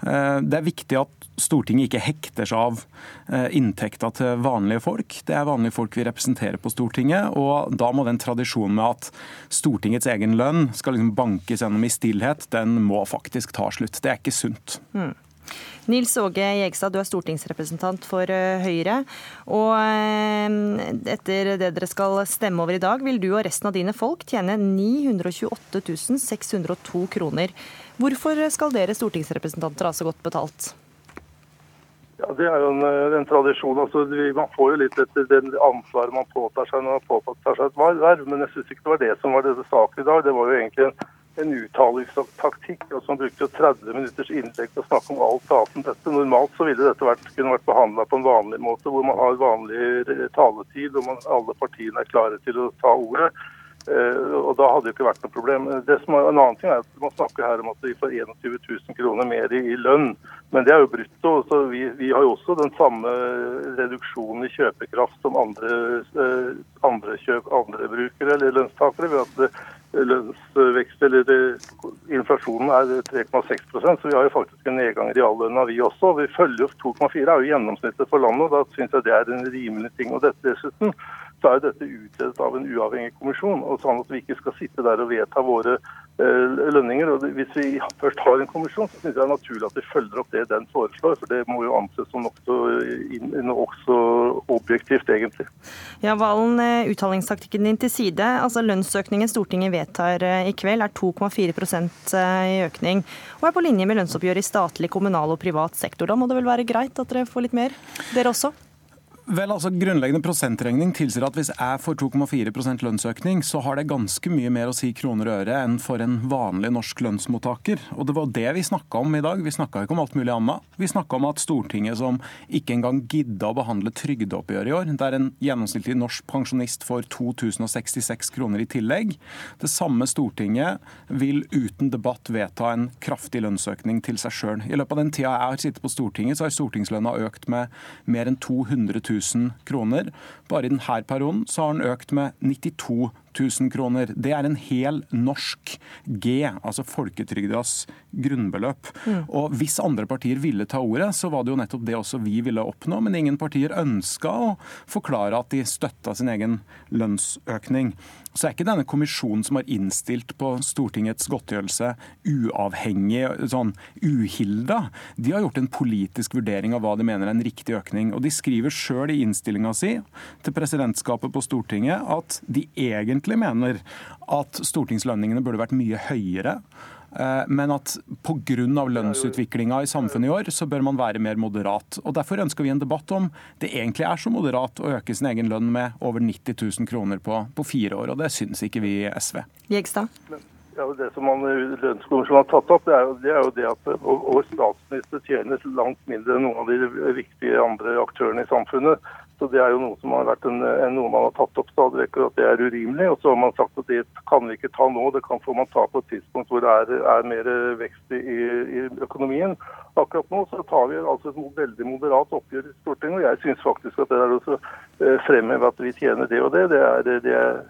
Eh, det er viktig at Stortinget ikke hekter seg av eh, inntekta til vanlige folk. Det er vanlige folk vi representerer på Stortinget, og da må den tradisjonen med at Stortingets egen lønn skal liksom bankes gjennom i stillhet, den må faktisk ta slutt. Det er ikke sunt. Mm. Nils Åge Jegstad, du er stortingsrepresentant for eh, Høyre. Og eh, etter det dere skal stemme over i dag, vil du og resten av dine folk tjene 928 602 kroner. Hvorfor skal dere stortingsrepresentanter ha så godt betalt? Ja, Det er jo en, eh, en tradisjon. Altså, man får jo litt etter den ansvaret man påtar seg når man påtar seg et verv. Men jeg syns ikke det var det som var dette saken i dag. Det var jo egentlig en en uttalingstaktikk. Altså som brukte 30 minutters innlegg til å snakke om alt annet enn dette. Normalt så ville dette vært, kunne vært behandla på en vanlig måte, hvor man har vanlig taletid og man, alle partiene er klare til å ta ordet. Eh, og Da hadde det ikke vært noe problem. Det som er En annen ting er at Man snakker her om at de får 21 000 kroner mer i, i lønn, men det er jo brutto. så vi, vi, har jo også den samme reduksjonen i kjøpekraft som andre, eh, andre, kjøp, andre brukere eller lønnstakere. ved at lønnsvekst eller inflasjonen er 3,6% så vi har jo faktisk en nedgang i reallønna vi også. Vi følger opp 2,4 er jo gjennomsnittet for landet, og da syns jeg det er en rimelig ting. Og dette dessuten så er dette utredet av en uavhengig kommisjon, og sånn at vi ikke skal sitte der og vedta våre eh, lønninger. og Hvis vi først har en kommisjon, så syns jeg det er naturlig at vi følger opp det den foreslår. For det må jo anses som nokså også objektivt, egentlig. Ja, Valen, eh, uttalingstaktikken din til side. Altså Lønnsøkningen Stortinget vedtar eh, i kveld er 2,4 i økning, og er på linje med lønnsoppgjøret i statlig, kommunal og privat sektor. Da må det vel være greit at dere får litt mer, dere også? Vel, altså Grunnleggende prosentregning tilsier at hvis jeg får 2,4% lønnsøkning, så har det ganske mye mer å si kroner og øre enn for en vanlig norsk lønnsmottaker. Og Det var det vi snakka om i dag. Vi snakka ikke om alt mulig annet. Vi snakka om at Stortinget, som ikke engang gidda å behandle trygdeoppgjøret i år, der en gjennomsnittlig norsk pensjonist får 2066 kroner i tillegg, det samme Stortinget vil uten debatt vedta en kraftig lønnsøkning til seg sjøl. I løpet av den tida jeg har sittet på Stortinget, så har stortingslønna økt med mer enn 200 000 000 kroner. Bare i denne perioden så har den økt med 92 000 kroner. Det er en hel norsk G, altså folketrygdas grunnbeløp. Mm. Og Hvis andre partier ville ta ordet, så var det jo nettopp det også vi ville oppnå. Men ingen partier ønska å forklare at de støtta sin egen lønnsøkning. Så er ikke denne kommisjonen som har innstilt på Stortingets godtgjørelse uavhengig, sånn uhilda. De har gjort en politisk vurdering av hva de mener er en riktig økning. Og de skriver sjøl i innstillinga si til presidentskapet på Stortinget at de egentlig egentlig mener at stortingslønningene burde vært mye høyere. Eh, men at pga. lønnsutviklinga i samfunnet i år, så bør man være mer moderat. Og Derfor ønsker vi en debatt om det egentlig er så moderat å øke sin egen lønn med over 90 000 kroner på, på fire år. Og det syns ikke vi i SV. Jegstad? Ja, det som man Lønnskommisjonen har tatt opp, det er, jo, det er jo det at vår statsminister tjener langt mindre enn noen av de viktige andre aktørene i samfunnet. Så Det er jo noe som har vært en, noe man har tatt opp stadig vekk, at det er urimelig. Og så har man sagt at det kan vi ikke ta nå, det kan få man ta på et tidspunkt hvor det er, er mer vekst i, i, økonomien. Akkurat nå så tar vi altså et veldig moderat oppgjør i Stortinget, og jeg syns faktisk at det er også eh, fremheve at vi tjener det og det, det, er, det, er,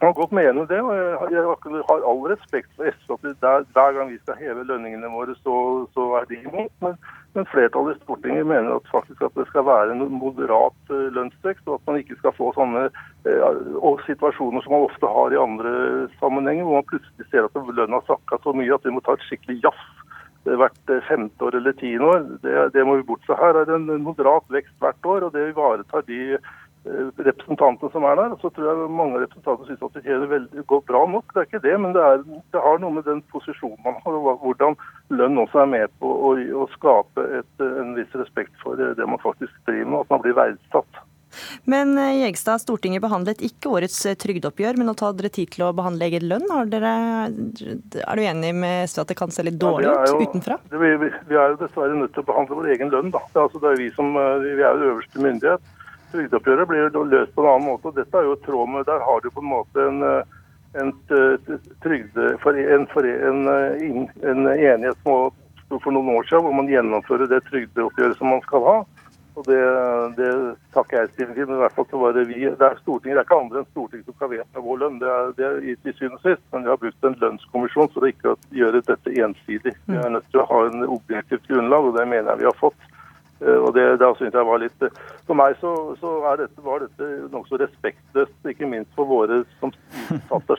kan godt mene det. og Jeg, har all respekt for SV at hver gang vi skal heve lønningene våre, så, så er de imot. men men flertallet i Stortinget mener at, faktisk at det skal være en moderat eh, lønnsvekst, og at man ikke skal få sånne eh, situasjoner som man ofte har i andre sammenhenger, hvor man plutselig ser at lønna har sakka så mye at vi må ta et skikkelig jazz hvert eh, femte år eller tiende år. Det, det, må vi bort fra. Her er det en moderat vekst hvert år, og det ivaretar de eh, representantene som er der. Så tror jeg mange representanter syns at det veldig går bra nok. Det er ikke det, men det, er, det har noe med den posisjonen man har, og hvordan lønn også er med på å, å skape et, en viss respekt for det man faktisk driver med, at man blir verdsatt. Men eh, Jegstad, Stortinget behandlet ikke årets eh, trygdeoppgjør, men nå tar dere tid til å behandle egen lønn. Dere, er du enig med SV at det kan se litt dårlig ja, ut utenfra? Det, vi, vi, er jo dessverre nødt til å behandle vår egen lønn. Da. Det er, altså, det er vi som vi er jo øverste myndighet. Trygdeoppgjøret blir jo løst på en annen måte. og dette er jo tråd med, Der har du på en måte en, eh, en, trygde, en, en, en enighet som for noen år siden, hvor man gjennomfører det trygdeoppgjøret som man skal ha. Og det, det takker jeg stilling til. Men i hvert fall så var det vi. Det er Stortinget, det er ikke andre enn Stortinget som skal vedta vår lønn. Det er, det er i syvende og sist. Men vi har brukt en lønnskommisjon for ikke å gjøre dette ensidig. Vi er nødt til å ha en objektivt grunnlag, og det mener jeg vi har fått. Eh, og det, det synes jeg var litt eh, For meg så, så dette, var dette nokså respektløst, ikke minst for våre som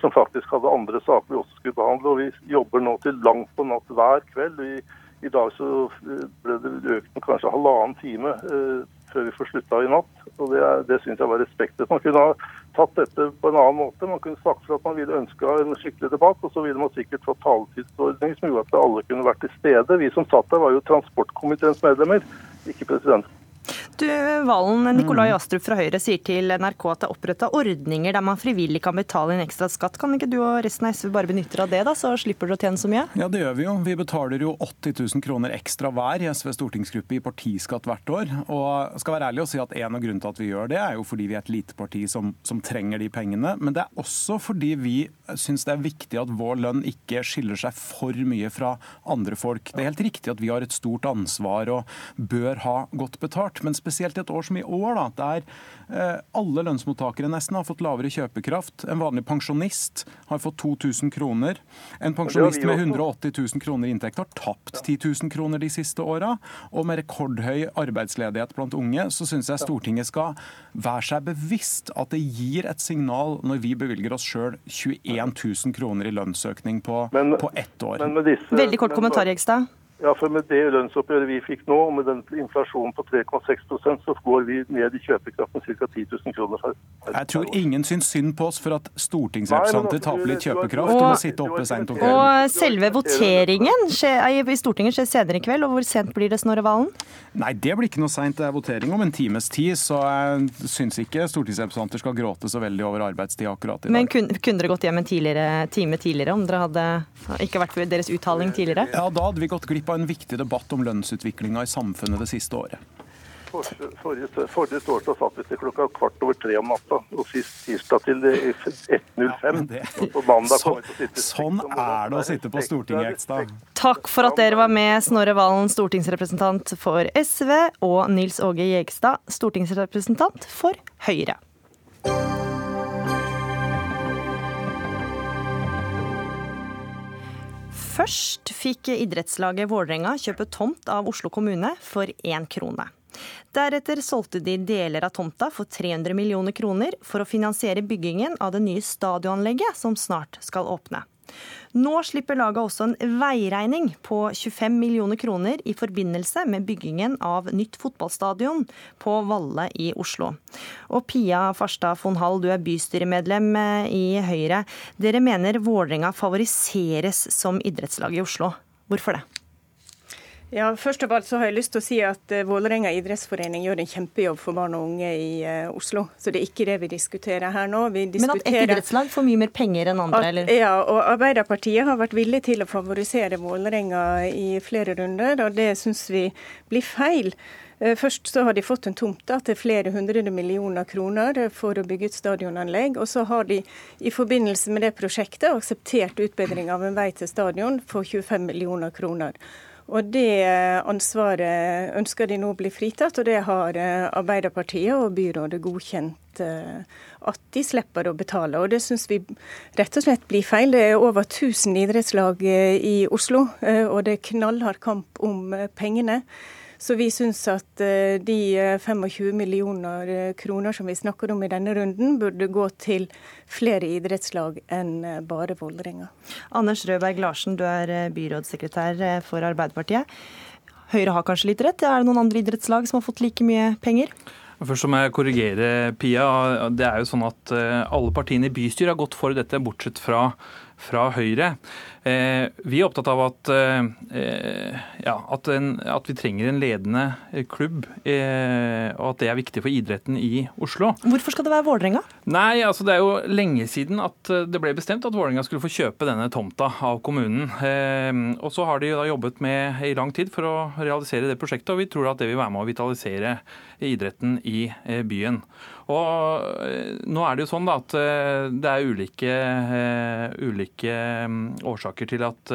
som faktisk hadde andre saker vi også skulle behandle. Og vi jobber nå til langt på natt hver kveld. Vi, I dag så eh, ble det økt med kanskje halvannen time eh, før vi får slutta i natt. og Det, det syns jeg var respektløst. Man kunne ha tatt dette på en annen måte. Man kunne sagt at man ville ønske en skikkelig debatt, og så ville man sikkert fått taletidsordning som gjorde at alle kunne vært til stede. Vi som satt der, var jo transportkomiteens medlemmer ikke president. Du, Valen, Nikolai mm. Astrup fra Høyre sier til NRK at det er oppretta ordninger der man frivillig kan betale inn ekstra skatt. Kan ikke du og resten av SV bare benytte deg av det, da, så slipper du å tjene så mye? Ja, det gjør vi jo. Vi betaler jo 80 000 kroner ekstra hver i SVs stortingsgruppe i partiskatt hvert år. Og skal være ærlig og si at en av grunnene til at vi gjør det, er jo fordi vi er et lite parti som, som trenger de pengene. Men det er også fordi vi syns det er viktig at vår lønn ikke skiller seg for mye fra andre folk. Det er helt riktig at vi har et stort ansvar og bør ha godt betalt. men spesielt i et år som i år, da, der eh, alle lønnsmottakere nesten har fått lavere kjøpekraft. En vanlig pensjonist har fått 2000 kroner. En pensjonist med 180 000 kroner i inntekt har tapt 10 000 kroner de siste åra. Og med rekordhøy arbeidsledighet blant unge, så syns jeg Stortinget skal være seg bevisst at det gir et signal når vi bevilger oss sjøl 21 000 kroner i lønnsøkning på, men, på ett år. Disse, Veldig kort kommentar, Jegstad. Ja, for Med det lønnsoppgjøret vi fikk nå, og med den inflasjonen på 3,6 så går vi ned i kjøpekraft med ca. 10 000 kroner. Per, per Jeg tror ingen syns synd på oss for at stortingsrepresentanter taper litt kjøpekraft og, må sitte oppe seint om kvelden. Og selve voteringen i Stortinget skjer senere i kveld, og hvor sent blir det, Snorre Valen? Nei, det blir ikke noe seint. Det er votering om en times tid, så jeg syns ikke stortingsrepresentanter skal gråte så veldig over arbeidstid akkurat i dag. Men kunne, kunne dere gått hjem en time tidligere om dere hadde ikke vært ved deres uttaling tidligere? Ja, da hadde vi gått glipp av en viktig debatt om lønnsutviklinga i samfunnet det siste året. Forrige, forrige torsdag satt vi til klokka kvart over tre om natta, og sist tirsdag til 1.05. Ja, på mandag så, Sånn er det å sitte på Stortinget, Ekstad. Takk for at dere var med, Snorre Valen, stortingsrepresentant for SV, og Nils Åge Jegstad, stortingsrepresentant for Høyre. Først fikk idrettslaget Vålerenga kjøpe tomt av Oslo kommune for én krone. Deretter solgte de deler av tomta for 300 millioner kroner for å finansiere byggingen av det nye stadionanlegget som snart skal åpne. Nå slipper laget også en veiregning på 25 millioner kroner i forbindelse med byggingen av nytt fotballstadion på Valle i Oslo. Og Pia Farstad von Hall, du er bystyremedlem eh, i Høyre. Dere mener Vålerenga favoriseres som idrettslag i Oslo. Hvorfor det? Ja, først av alt så har jeg lyst til å si at uh, Vålerenga idrettsforening gjør en kjempejobb for barn og unge i uh, Oslo. Så det er ikke det vi diskuterer her nå. Diskuterer Men at ett idrettslag får mye mer penger enn andre, at, eller? Ja, og Arbeiderpartiet har vært villig til å favorisere Vålerenga i flere runder, og det syns vi blir feil. Eh, først så har de fått en tomt til flere hundre millioner kroner for å bygge ut stadionanlegg. Og så har de i forbindelse med det prosjektet akseptert utbedring av en vei til stadion for 25 millioner kroner. Og Det ansvaret ønsker de nå å bli fritatt, og det har eh, Arbeiderpartiet og byrådet godkjent eh, at de slipper å betale. Og Det syns vi rett og slett blir feil. Det er over 1000 idrettslag eh, i Oslo, og det er knallhard kamp om pengene. Så vi syns at eh, de 25 eh, millioner eh, kroner som vi snakker om i denne runden, burde gå til flere idrettslag enn bare Vålerenga. Anders Rødberg Larsen, du er byrådssekretær for Arbeiderpartiet. Høyre har kanskje litt rett? Er det noen andre idrettslag som har fått like mye penger? Først må jeg korrigere Pia. Det er jo sånn at alle partiene i bystyret har gått for dette, bortsett fra fra Høyre. Eh, vi er opptatt av at, eh, ja, at, en, at, vi trenger en ledende klubb, eh, og at det er viktig for idretten i Oslo. Hvorfor skal det være Vålerenga? Nei, altså Det er jo lenge siden at det ble bestemt at Vålerenga skulle få kjøpe denne tomta av kommunen. Og Så har de da jobbet med i lang tid for å realisere det prosjektet, og vi tror at det vil være med å vitalisere idretten i byen. Og Nå er det jo sånn da at det er ulike, ulike mm, årsaker til at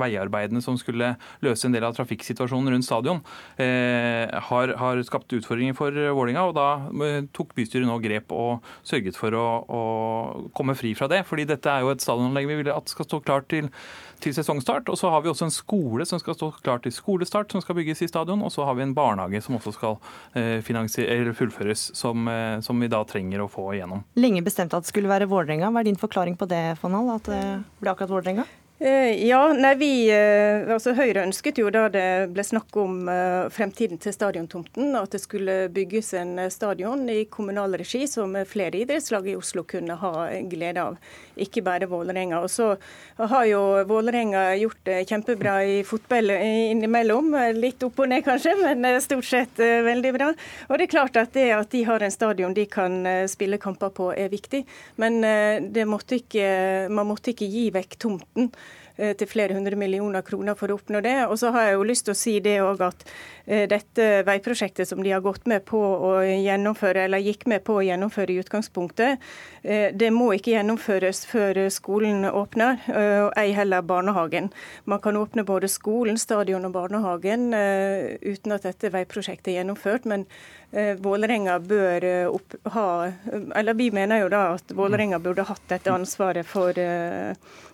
veiarbeidene som skulle løse en del av trafikksituasjonen rundt stadion, har, har, skapt utfordringer for Vålinga, og da tok bystyret nå grep og sørget for å, å, komme fri fra det. fordi dette er jo et stadionanlegg vi vil at skal stå klart til, til sesongstart. Og så har vi også en skole som skal stå klar til skolestart, som skal bygges i stadion. Og så har vi en barnehage som også skal fullføres, som, som, vi da trenger å få igjennom. Lenge bestemt at det skulle være Vålerenga. Hva er din forklaring på det, Fonal? At det ble akkurat Vålerenga? Eh, ja, nei, vi, eh, altså Høyre ønsket jo da det ble snakk om eh, fremtiden til stadiontomten, at det skulle bygges en stadion i kommunal regi som flere idrettslag i Oslo kunne ha glede av, ikke bare Vålerenga. Og så har jo Vålerenga gjort det kjempebra i fotball innimellom. Litt opp og ned kanskje, men stort sett veldig bra. Og det er klart at det at de har en stadion de kan spille kamper på er viktig, men måtte ikke, man måtte ikke gi vekk tomten. Eh, til flere hundre millioner kroner for å oppnå det. Og så har jeg jo lyst til å si det òg at eh, dette veiprosjektet som de har gått med på å gjennomføre, eller gikk med på å gjennomføre i utgangspunktet, eh, det må ikke gjennomføres før skolen åpner, og ei heller barnehagen. Man kan åpne både skolen, stadion og barnehagen uten at dette veiprosjektet er gjennomført. men Vålerenga bør opp, ha Eller vi mener jo da at Vålerenga burde hatt dette ansvaret for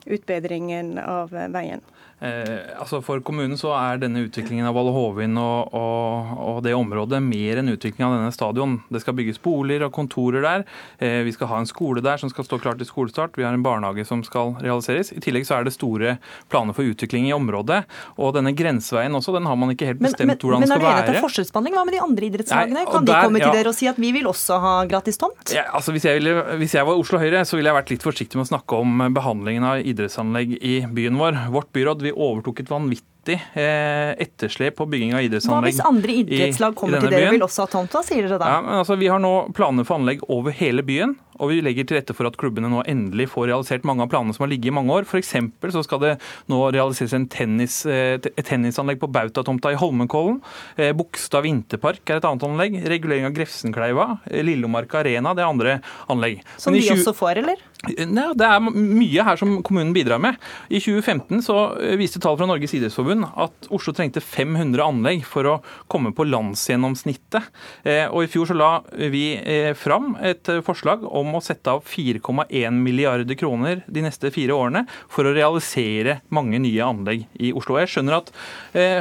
utbedringen av veien. Eh, altså For kommunen så er denne utviklingen av Valle Hovin og, og, og, det området mer enn utvikling av denne stadion. Det skal bygges boliger og kontorer der. Eh, vi skal ha en skole der som skal stå klar til skolestart. Vi har en barnehage som skal realiseres. I tillegg så er det store planer for utvikling i området. Og denne grenseveien også, den har man ikke helt bestemt men, men, hvordan den skal være. Men er det enig at forskjellsbehandling? Hva med de andre idrettslagene? Kan der, de komme til ja. dere og si at vi vil også ha gratis tomt? Ja, altså hvis jeg, ville, hvis jeg var Oslo Høyre, så ville jeg vært litt forsiktig med å snakke om behandlingen av idrettsanlegg i byen vår. Vårt byråd vi overtok et vanvittig eh, etterslep på bygging av idrettsanlegg. Hva hvis andre idrettslag kommer til dere og vil også ha tomta, sier dere da? Ja, men altså, Vi har nå planer for anlegg over hele byen. Og vi legger til rette for at klubbene nå endelig får realisert mange av planene som har ligget i mange år. F.eks. så skal det nå realiseres en tennis, eh, et tennisanlegg på Bautatomta i Holmenkollen. Eh, Bogstad vinterpark er et annet anlegg. Regulering av Grefsenkleiva. Lillomarka arena det er andre anlegg. Som de også får, eller? Nei, det er mye her som kommunen bidrar med. I 2015 så eh, viste tall fra Norges idrettsforbund at Oslo trengte 500 anlegg for å komme på landsgjennomsnittet. Eh, og I fjor så la vi eh, fram et forslag om å sette av 4,1 milliarder kroner de neste fire årene for å realisere mange nye anlegg i Oslo. Jeg skjønner at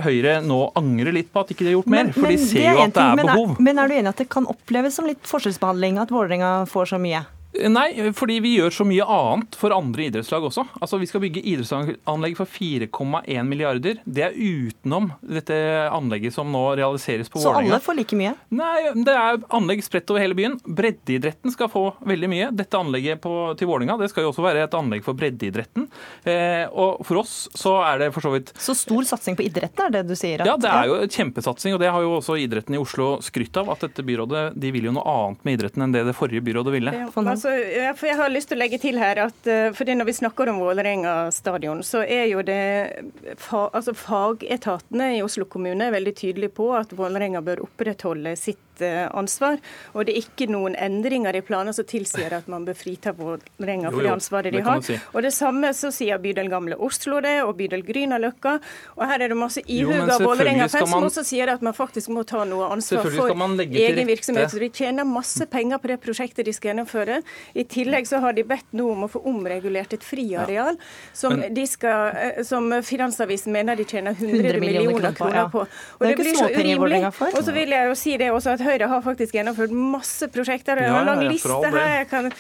Høyre nå angrer litt på at ikke de har gjort mer, for de ser jo at det er behov. Men er du enig at det kan oppleves som litt forskjellsbehandling at Vålerenga får så mye? Nei, fordi vi gjør så mye annet for andre idrettslag også. Altså, Vi skal bygge idrettsanlegg for 4,1 milliarder. Det er utenom dette anlegget som nå realiseres på Vålerenga. Så alle får like mye? Nei, det er anlegg spredt over hele byen. Breddeidretten skal få veldig mye. Dette anlegget på, til Vålerenga det skal jo også være et anlegg for breddeidretten. Eh, og for oss så er det for så vidt Så stor satsing på idretten er det du sier? At... Ja, det er jo kjempesatsing. Og det har jo også idretten i Oslo skrytt av. At dette byrådet de vil jo noe annet med idretten enn det det forrige byrådet ville. Ja, altså, for jeg har lyst til å legge til her at eh, fordi Når vi snakker om Vålerenga stadion, så er jo det altså fagetatene i Oslo kommune veldig tydelige på at Vålerenga bør opprettholde sitt Eh, ansvar. Og det er ikke noen endringer i planer som tilsier at man bør frita Vålerenga for det ansvaret de har. Si. Og Det samme så sier bydel Gamle Oslo det, og bydel Grünerløkka. Og her er det masse ihuga Vålerenga-fans som også sier at man faktisk må ta noe ansvar for egen virksomhet. Så de tjener masse penger på det prosjektet de skal gjennomføre. I tillegg så har de bedt nå om å få omregulert et friareal som, de skal, eh, som Finansavisen mener de tjener 100, 100 millioner kroner på. Og det, det blir så urimelig. Og så vil jeg jo si det også at Høyre har faktisk gjennomført masse prosjekter. Jeg har en lang liste her. Jeg kan.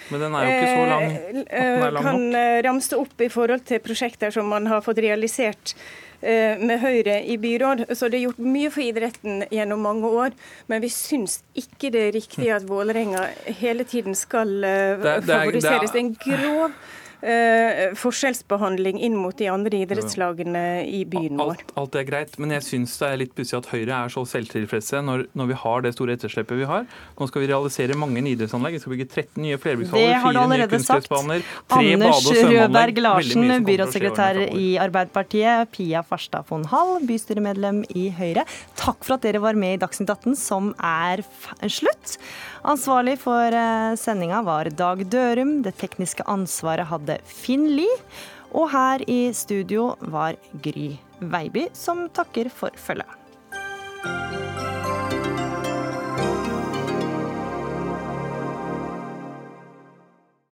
Eh, lang kan eh, ramse opp i forhold til prosjekter som man har fått realisert eh, med Høyre i byråd. Så det er gjort mye for idretten gjennom mange år. Men vi syns ikke det er riktig at Vålerenga hele tiden skal eh, er- favoriseres. er- Det er en grov eh, forskjellsbehandling inn mot de andre idrettslagene i byen vår. Alt, alt er greit, men jeg syns det er litt pussig at Høyre er så selvtilfredse når, når vi har det store etterslepet vi har. Nå skal vi realisere mange nye idrettsanlegg. Vi skal bygge 13 nye du fire nye allerede sagt. kunstgressbaner, tre Anders bade- og svømmeanlegg. Rødberg Veldig Larsen, byrådssekretær i Arbeiderpartiet, Pia Farstad von Hall, bystyremedlem i Høyre. Takk for at dere var med i Dagsnytt 18, som er f slutt. Ansvarlig for eh, sendinga var Dag Dørum. Det tekniske ansvaret hadde Finn Lie. Og her i studio var Gry Veiby, som takker for følget.